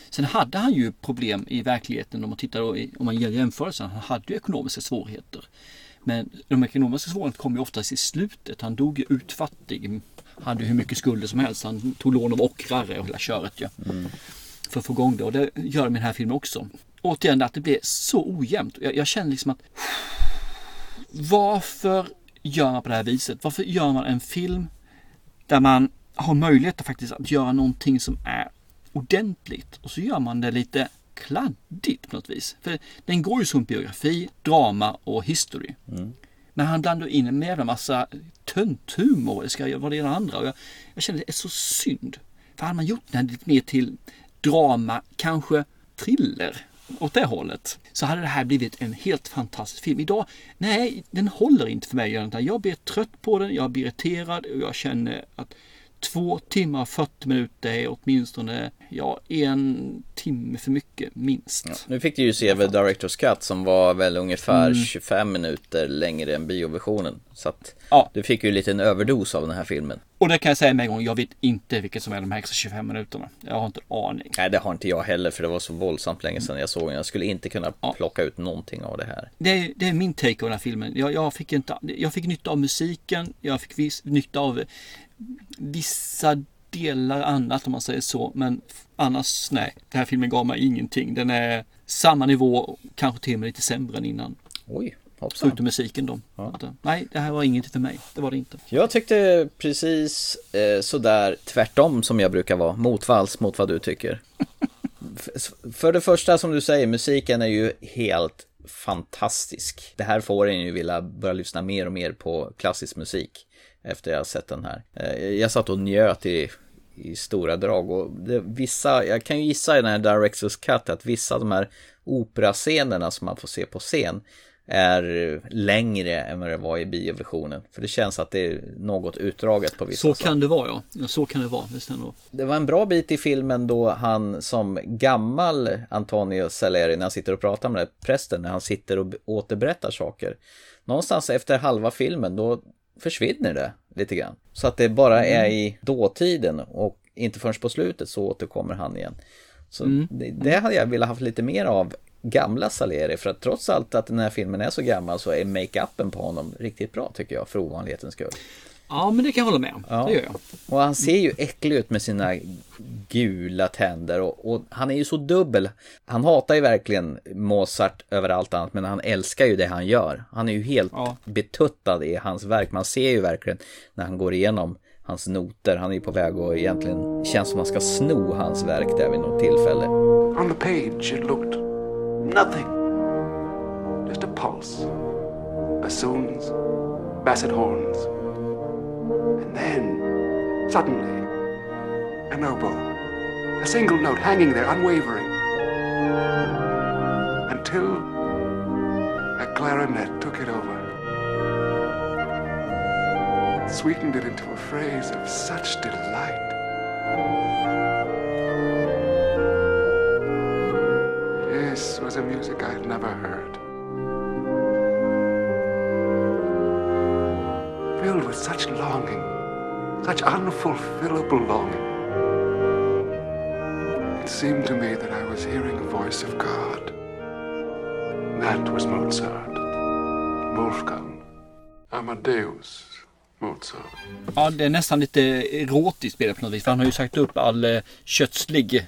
Sen hade han ju problem i verkligheten om man tittar då om man gör jämförelsen. Han hade ju ekonomiska svårigheter. Men de ekonomiska svårigheterna kom ju oftast i slutet. Han dog ju utfattig. Hade ju hur mycket skulder som helst. Han tog lån av ockrare och hela köret ju. För att få igång det. Och det gör de i den här filmen också. Återigen att det blir så ojämnt. Jag, jag känner liksom att varför gör man på det här viset? Varför gör man en film där man har möjlighet att faktiskt att göra någonting som är ordentligt och så gör man det lite kladdigt på något vis. För den går ju som biografi, drama och history. Men han blandar in en jävla massa tönthumor, det ska vara det ena och andra. Och jag, jag känner det är så synd. För hade man gjort den här lite mer till drama, kanske thriller åt det hållet. Så hade det här blivit en helt fantastisk film. Idag, nej, den håller inte för mig. Jag blir trött på den, jag blir irriterad och jag känner att två timmar och 40 minuter är åtminstone ja, en timme för mycket minst. Nu fick du ju se The Director's Cut som var väl ungefär Mm. 25 minuter längre än bioversionen. Så att Ja. du fick ju en liten överdose av den här filmen. Och det kan jag säga med en gång, jag vet inte vilket som är de här extra 25 minuterna. Jag har inte aning. Nej, det har inte jag heller för det var så våldsamt länge sedan jag såg den. Jag skulle inte kunna plocka ut någonting av det här. Det är, det är min take av den här filmen. Jag, jag, fick inte, jag fick nytta av musiken, jag fick viss, nytta av vissa delar annat om man säger så. Men annars, nej. Den här filmen gav mig ingenting. Den är samma nivå, kanske till och med lite sämre än innan. Oj, hoppsan. Förutom musiken då. Att, eh, nej, det här var ingenting för mig. Det var det inte. Jag tyckte precis eh, sådär tvärtom som jag brukar vara. Motvalls mot vad du tycker. För det första som du säger, musiken är ju helt fantastisk. Det här får en ju vilja börja lyssna mer och mer på klassisk musik efter jag har sett den här. Eh, jag satt och njöt i, i stora drag och det, vissa, jag kan ju gissa i den här Directors Cut att vissa av de här operascenerna som man får se på scen är längre än vad det var i bioversionen. För det känns att det är något utdraget på vissa Så kan det vara ja. ja så kan det vara. Visst ändå. Det var en bra bit i filmen då han som gammal Antonio Salieri när han sitter och pratar med prästen när han sitter och återberättar saker. Någonstans efter halva filmen då försvinner det lite grann. Så att det bara är i dåtiden och inte förrän på slutet så återkommer han igen. Så Mm. det, det hade jag velat haft lite mer av gamla Salieri för att trots allt att den här filmen är så gammal så är make-upen på honom riktigt bra tycker jag för ovanlighetens skull. Ja, men det kan jag hålla med om. Ja. Det gör jag. Och han ser ju äcklig ut med sina gula tänder och, och han är ju så dubbel. Han hatar ju verkligen Mozart över allt annat men han älskar ju det han gör. Han är ju helt betuttad i hans verk. Man ser ju verkligen när han går igenom hans noter. Han är ju på väg och egentligen känns som att man ska sno hans verk där vid något tillfälle. On the page, it looked nothing. Just a pulse. Bassoons, basset horns. And then, suddenly, an oboe. A single note hanging there, unwavering. Until a clarinet took it over. Sweetened it into a phrase of such delight. This was a music I had never heard. Filled with such longing, such unfulfillable longing. It seemed to me that I was hearing a voice of God. That was Mozart. Wolfgang. Amadeus Mozart. Ja, det är nästan lite erotiskt spelat på något vis. För han har ju sagt upp all eh, kötslig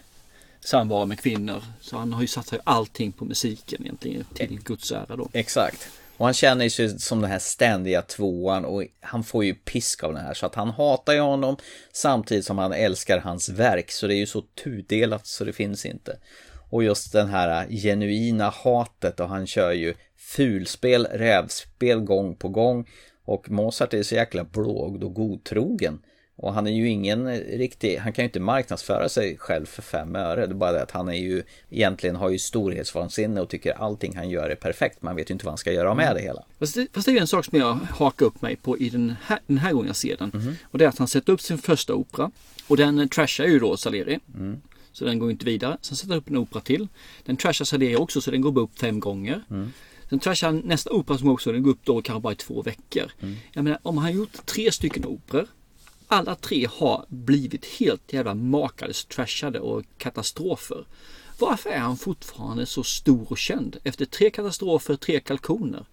samvaro med kvinnor. Så han har ju satsat allting på musiken egentligen till Guds ära då. Exakt. Och han känner sig som den här ständiga tvåan och han får ju pisk av den här så att han hatar ju honom samtidigt som han älskar hans verk så det är ju så tudelat så det finns inte. Och just den här genuina hatet och han kör ju fulspel, rävspel gång på gång och Mozart är så jäkla blågd och godtrogen. Och han är ju ingen riktig, han kan ju inte marknadsföra sig själv för fem öre. Det är bara det att han är ju, egentligen har ju storhetsvansinne och tycker allting han gör är perfekt. Man vet ju inte vad han ska göra med det hela. Fast det, fast det är en sak som jag hakar upp mig på i den här, den här gången jag ser den. Och det är att han sätter upp sin första opera. Och den trashar ju då Salieri. Mm. Så den går inte vidare. Sen sätter han upp en opera till. Den trashar Salieri också så den går bara upp fem gånger. Mm. Sen trashar han nästa opera som också den går upp då kanske bara i två veckor. Mm. Jag menar om han gjort tre stycken operor. Alla tre har blivit helt jävla makalöst trashade och katastrofer. Varför är han fortfarande så stor och känd? Efter tre katastrofer, tre kalkoner.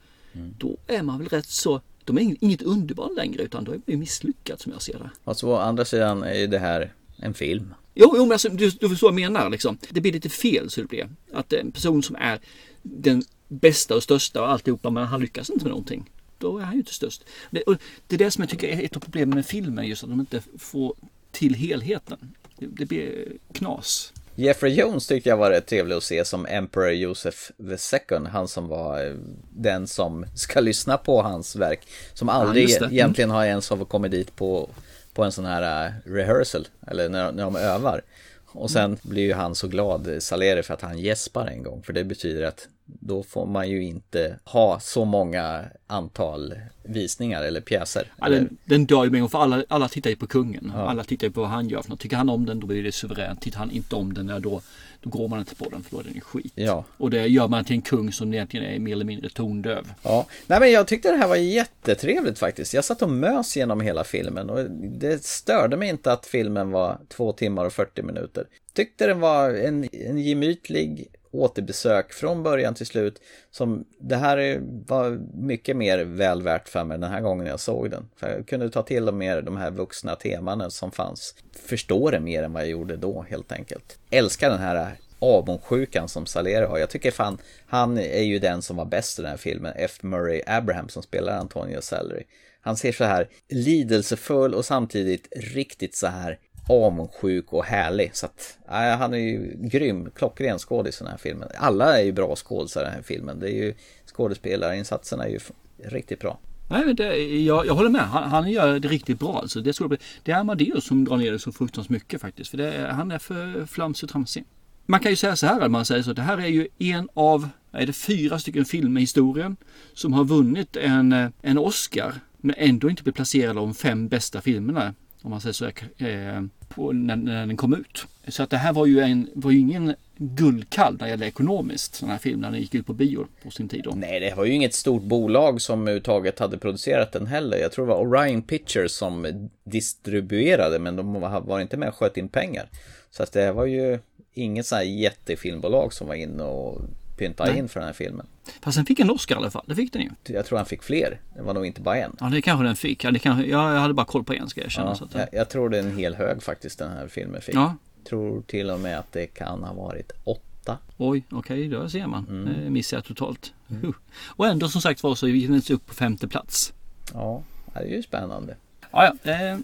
Då är man väl rätt så, de är inget underbarn längre utan då är man ju misslyckat som jag ser det. Och så å andra sidan är det här en film. Jo, jo men alltså, du, du förstår vad jag menar liksom. Det blir lite fel så det blir. Att en person som är den bästa och största och alltihopa men han lyckas inte med någonting. Då är han ju inte störst. Det, det är det som jag tycker är ett av problemen med filmen just att de inte får till helheten. Det, det blir knas. Jeffrey Jones tyckte jag var rätt trevlig att se som Emperor Joseph II. Han som var eh, den som ska lyssna på hans verk. Som aldrig det. Mm. egentligen har ens har kommit dit på, på en sån här eh, rehearsal. Eller när, när de övar. Och sen blir ju han så glad, eh, Salieri, för att han gäspar en gång. För det betyder att då får man ju inte ha så många antal visningar eller pjäser. Ja, den, den dör ju med för alla, alla tittar ju på kungen. Alla tittar ju på vad han gör för något. Tycker han om den då blir det suveränt. Tittar han inte om den, ja, då, då går man inte på den för då är den ju skit. Ja. Och det gör man till en kung som egentligen är mer eller mindre tondöv. Ja, nej men jag tyckte det här var jättetrevligt faktiskt. Jag satt och mös genom hela filmen och det störde mig inte att filmen var två timmar och 40 minuter. Tyckte den var en, en gemytlig återbesök från början till slut. Som det här var mycket mer väl värt för mig den här gången jag såg den. För jag kunde ta till och med de här vuxna temana som fanns. Förstå det mer än vad jag gjorde då helt enkelt. Älskar den här avundsjukan som Salero har. Jag tycker fan, han är ju den som var bäst i den här filmen. F. Murray Abraham som spelar Antonio Salary. Han ser så här lidelsefull och samtidigt riktigt så här avundsjuk och härlig. Så att, ja, han är ju grym, klockren skådis i den här filmen. Alla är ju bra skådisar i den här filmen. Det är ju skådespelarinsatserna är ju riktigt bra. Nej, men det, jag, jag håller med. Han, han gör det riktigt bra. Alltså. Det, skulle det är Amadeus som drar ner det så fruktansvärt mycket faktiskt. För det, han är för flamsig och tramsig. Man kan ju säga så här, man säger så. Det här är ju en av, är det fyra stycken filmer i historien som har vunnit en, eh, en Oscar. Men ändå inte blivit placerad av de fem bästa filmerna. Om man säger så, eh, på, när, när den kom ut. Så att det här var ju, en, var ju ingen guldkall när det gäller ekonomiskt. Den här filmen när den gick ut på bio på sin tid. Då. Nej, det var ju inget stort bolag som överhuvudtaget hade producerat den heller. Jag tror det var Orion Pictures som distribuerade, men de var var inte med och sköt in pengar. Så att det var ju inget sånt här jättefilmbolag som var inne och pynta Nej. in för den här filmen. Fast den fick en Oscar i alla fall. Det fick den ju. Jag tror han fick fler. Det var nog inte bara en. Ja, det kanske den fick. Ja, det kanske, ja, jag hade bara koll på en ska jag erkänna. Ja, så att, jag, jag tror det är en hel hög faktiskt den här filmen fick. Ja. Tror till och med att det kan ha varit åtta. Oj, okej, då ser man. Mm. Det missade jag totalt. Huh. Och ändå som sagt var så gick den upp på femte plats. Ja, det är ju spännande. Ja, ja. Eh,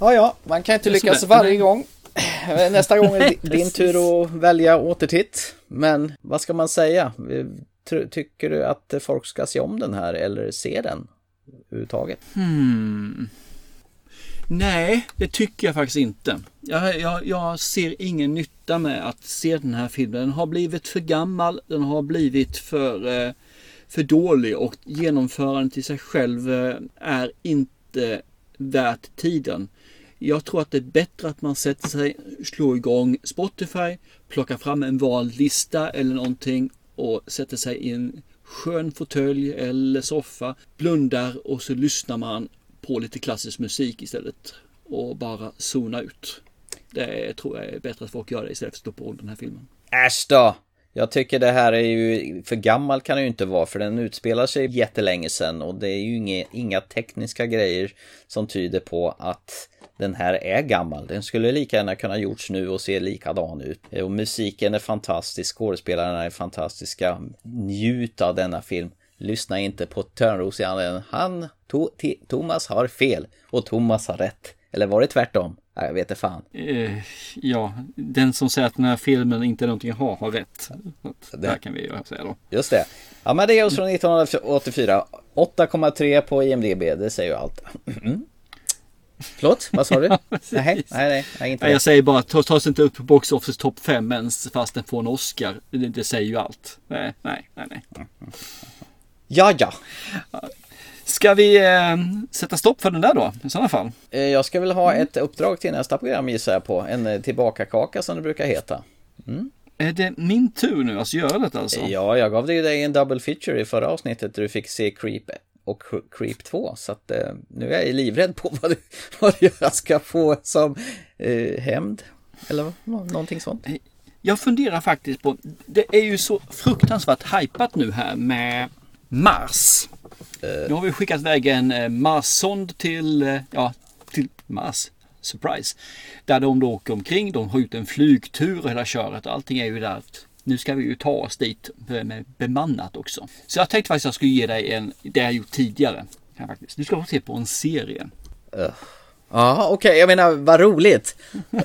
Ja, ja, man kan inte lyckas varje gång. Nästa gång är det din tur att välja återtitt. Men vad ska man säga? Ty- Tycker du att folk ska se om den här eller se den överhuvudtaget? Hmm. Nej, det tycker jag faktiskt inte. Jag, jag, jag ser ingen nytta med att se den här filmen. Den har blivit för gammal, den har blivit för, eh, för dålig och genomförandet i sig själv eh, är inte värt tiden. Jag tror att det är bättre att man sätter sig, slår igång Spotify, plockar fram en vald lista eller någonting och sätter sig i en skön fåtölj eller soffa, blundar och så lyssnar man på lite klassisk musik istället och bara zona ut. Det tror jag är bättre att folk gör det istället för att stå på den här filmen. Äsch då! Jag tycker det här är ju, för gammal kan det ju inte vara för den utspelar sig jättelänge sedan och det är ju inga, inga tekniska grejer som tyder på att den här är gammal. Den skulle lika gärna kunna gjorts nu och se likadan ut. Och musiken är fantastisk, skådespelarna är fantastiska. Njut av denna film. Lyssna inte på Törnros i anden. Han, to, T- Thomas har fel och Thomas har rätt. Eller var det tvärtom? Ja, Jag vet inte fan. Eh, ja, den som säger att den här filmen inte är någonting att ha har rätt. Det här kan vi ju säga då. Just det. Amadeus från 1984. 8,3 på IMDB, det säger ju allt. Mm. Förlåt, vad sa du? nej, nej, nej, nej, inte Nej, det. jag säger bara, ta- tas inte upp på Box Office topp 5 ens fast den får en Oscar. Det, det säger ju allt. Nej, nej, nej, nej. Ja, ja. Ska vi eh, sätta stopp för den där då, i sådana fall? Eh, Jag ska väl ha ett uppdrag till nästa program gissar jag på. En eh, tillbakakaka som det brukar heta. Mm. Är det min tur nu att göra det alltså? Ja, jag gav dig ju dig en double feature i förra avsnittet där du fick se Creep och Creep 2. Så att eh, nu är jag livrädd på vad, du, vad jag ska få som eh, hämnd. Eller nå- någonting sånt. Jag funderar faktiskt på, det är ju så fruktansvärt hypat nu här med Mars. Nu har vi skickat iväg en eh, Mars-sond till, eh, ja, till Mars. Surprise. Där de då åker omkring, de har ut en flygtur och hela köret. Allting är ju där. Nu ska vi ju ta oss dit med bemannat också. Så jag tänkte faktiskt att jag skulle ge dig en, det jag gjort tidigare. Jag faktiskt. Du ska få se på en serie. Uh. Ja, okej, jag menar vad roligt.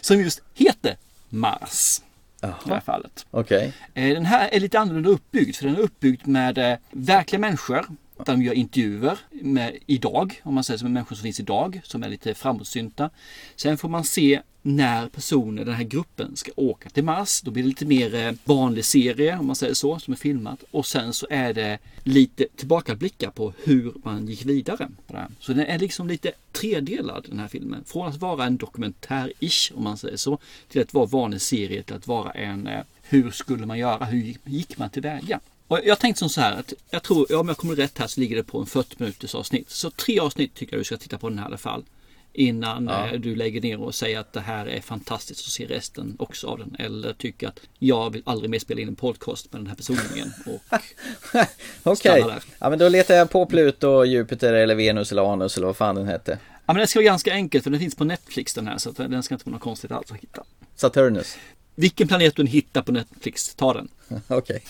Som just heter Mars. I det här fallet. Okej. Eh, Den här är lite annorlunda uppbyggd för den är uppbyggd med eh, verkliga människor. Där De gör intervjuer med idag, om man säger som människor som finns idag, som är lite framåtsynta. Sen får man se när personer, den här gruppen, ska åka till Mars. Då blir det lite mer eh, vanlig serie, om man säger så, som är filmat. Och sen så är det lite tillbakablickar på hur man gick vidare. På det här. Så den är liksom lite tredelad, den här filmen. Från att vara en dokumentär-ish, om man säger så, till att vara vanlig serie, till att vara en eh, hur skulle man göra? Hur gick man tillväga? Och jag tänkte som så här att jag tror, ja, om jag kommer rätt här så ligger det på en 40 minuters avsnitt. Så tre avsnitt tycker jag du ska titta på den här i alla fall. Innan Ja. eh, du lägger ner och säger att det här är fantastiskt och se resten också av den. Eller tycker att jag vill aldrig mer spela in en podcast med den här personen Okej. där. Ja, men då letar jag på Pluto, Jupiter eller Venus eller Anus eller vad fan den hette. Ja men det ska vara ganska enkelt för den finns på Netflix den här så den ska inte vara något konstigt alls att hitta. Saturnus. Vilken planet du än hittar på Netflix, ta den. Okej.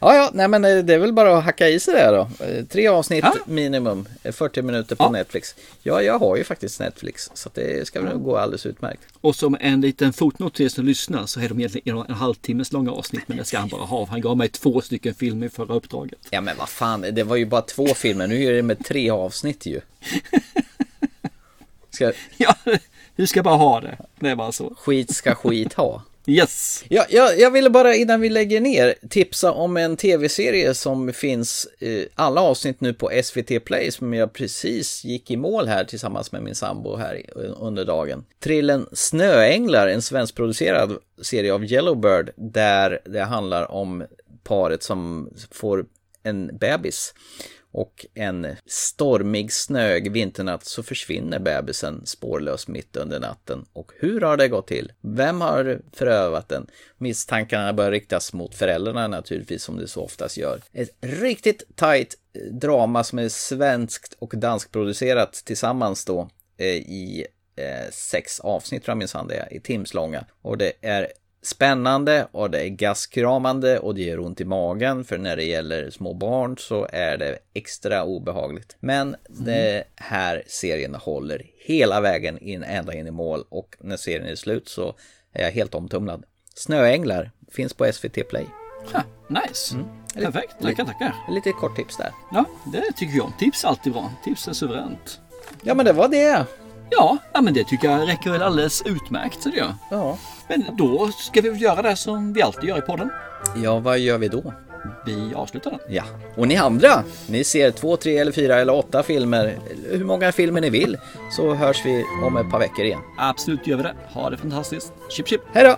Ja, ja, nej men eh, det är väl bara att hacka i sig där då. Eh, Tre avsnitt minimum, eh, 40 minuter på Netflix. Ja, jag har ju faktiskt Netflix, så det ska väl gå alldeles utmärkt. Och som en liten fotnot till er som lyssnar så är de egentligen en halvtimmes långa avsnitt men det ska han bara ha. Han gav mig två stycken filmer i förra uppdraget. Ja, men vad fan, det var ju bara två filmer, nu är det med tre avsnitt ju. Ska... Ja, du ska bara ha det. Det är bara så. Skit ska skit ha. Yes. Ja, jag, jag ville bara innan vi lägger ner tipsa om en tv-serie som finns eh, alla avsnitt nu på SVT Play som jag precis gick i mål här tillsammans med min sambo här under dagen. Trillen Snöänglar, en svenskproducerad serie av Yellowbird där det handlar om paret som får en bebis. Och en stormig snöig vinternatt så försvinner bebisen spårlöst mitt under natten. Och hur har det gått till? Vem har förövat den? Misstankarna börjar riktas mot föräldrarna naturligtvis som det så oftast gör. Ett riktigt tight eh, drama som är svenskt och danskproducerat tillsammans då eh, i eh, sex avsnitt tror jag minsann det är, i timslånga. Och det är spännande och det är gastkramande och det gör ont i magen för när det gäller små barn så är det extra obehagligt. Men det här serien håller hela vägen in ända in i mål och när serien är slut så är jag helt omtumlad. Snöänglar finns på SVT Play. Ha, nice. Perfekt. Tackar, tackar. Lite kort tips där. Ja, det tycker jag. Tips är alltid bra. Tips är suveränt. Ja, men det var det. Ja, ja men det tycker jag räcker väl alldeles utmärkt. Så det gör. Ja. Men då ska vi väl göra det som vi alltid gör i podden. Ja, vad gör vi då? Vi avslutar den. Ja, och ni andra, ni ser två, tre eller fyra eller åtta filmer, hur många filmer ni vill, så hörs vi om ett par veckor igen. Absolut gör vi det. Ha det fantastiskt. Chip chip. Hej då!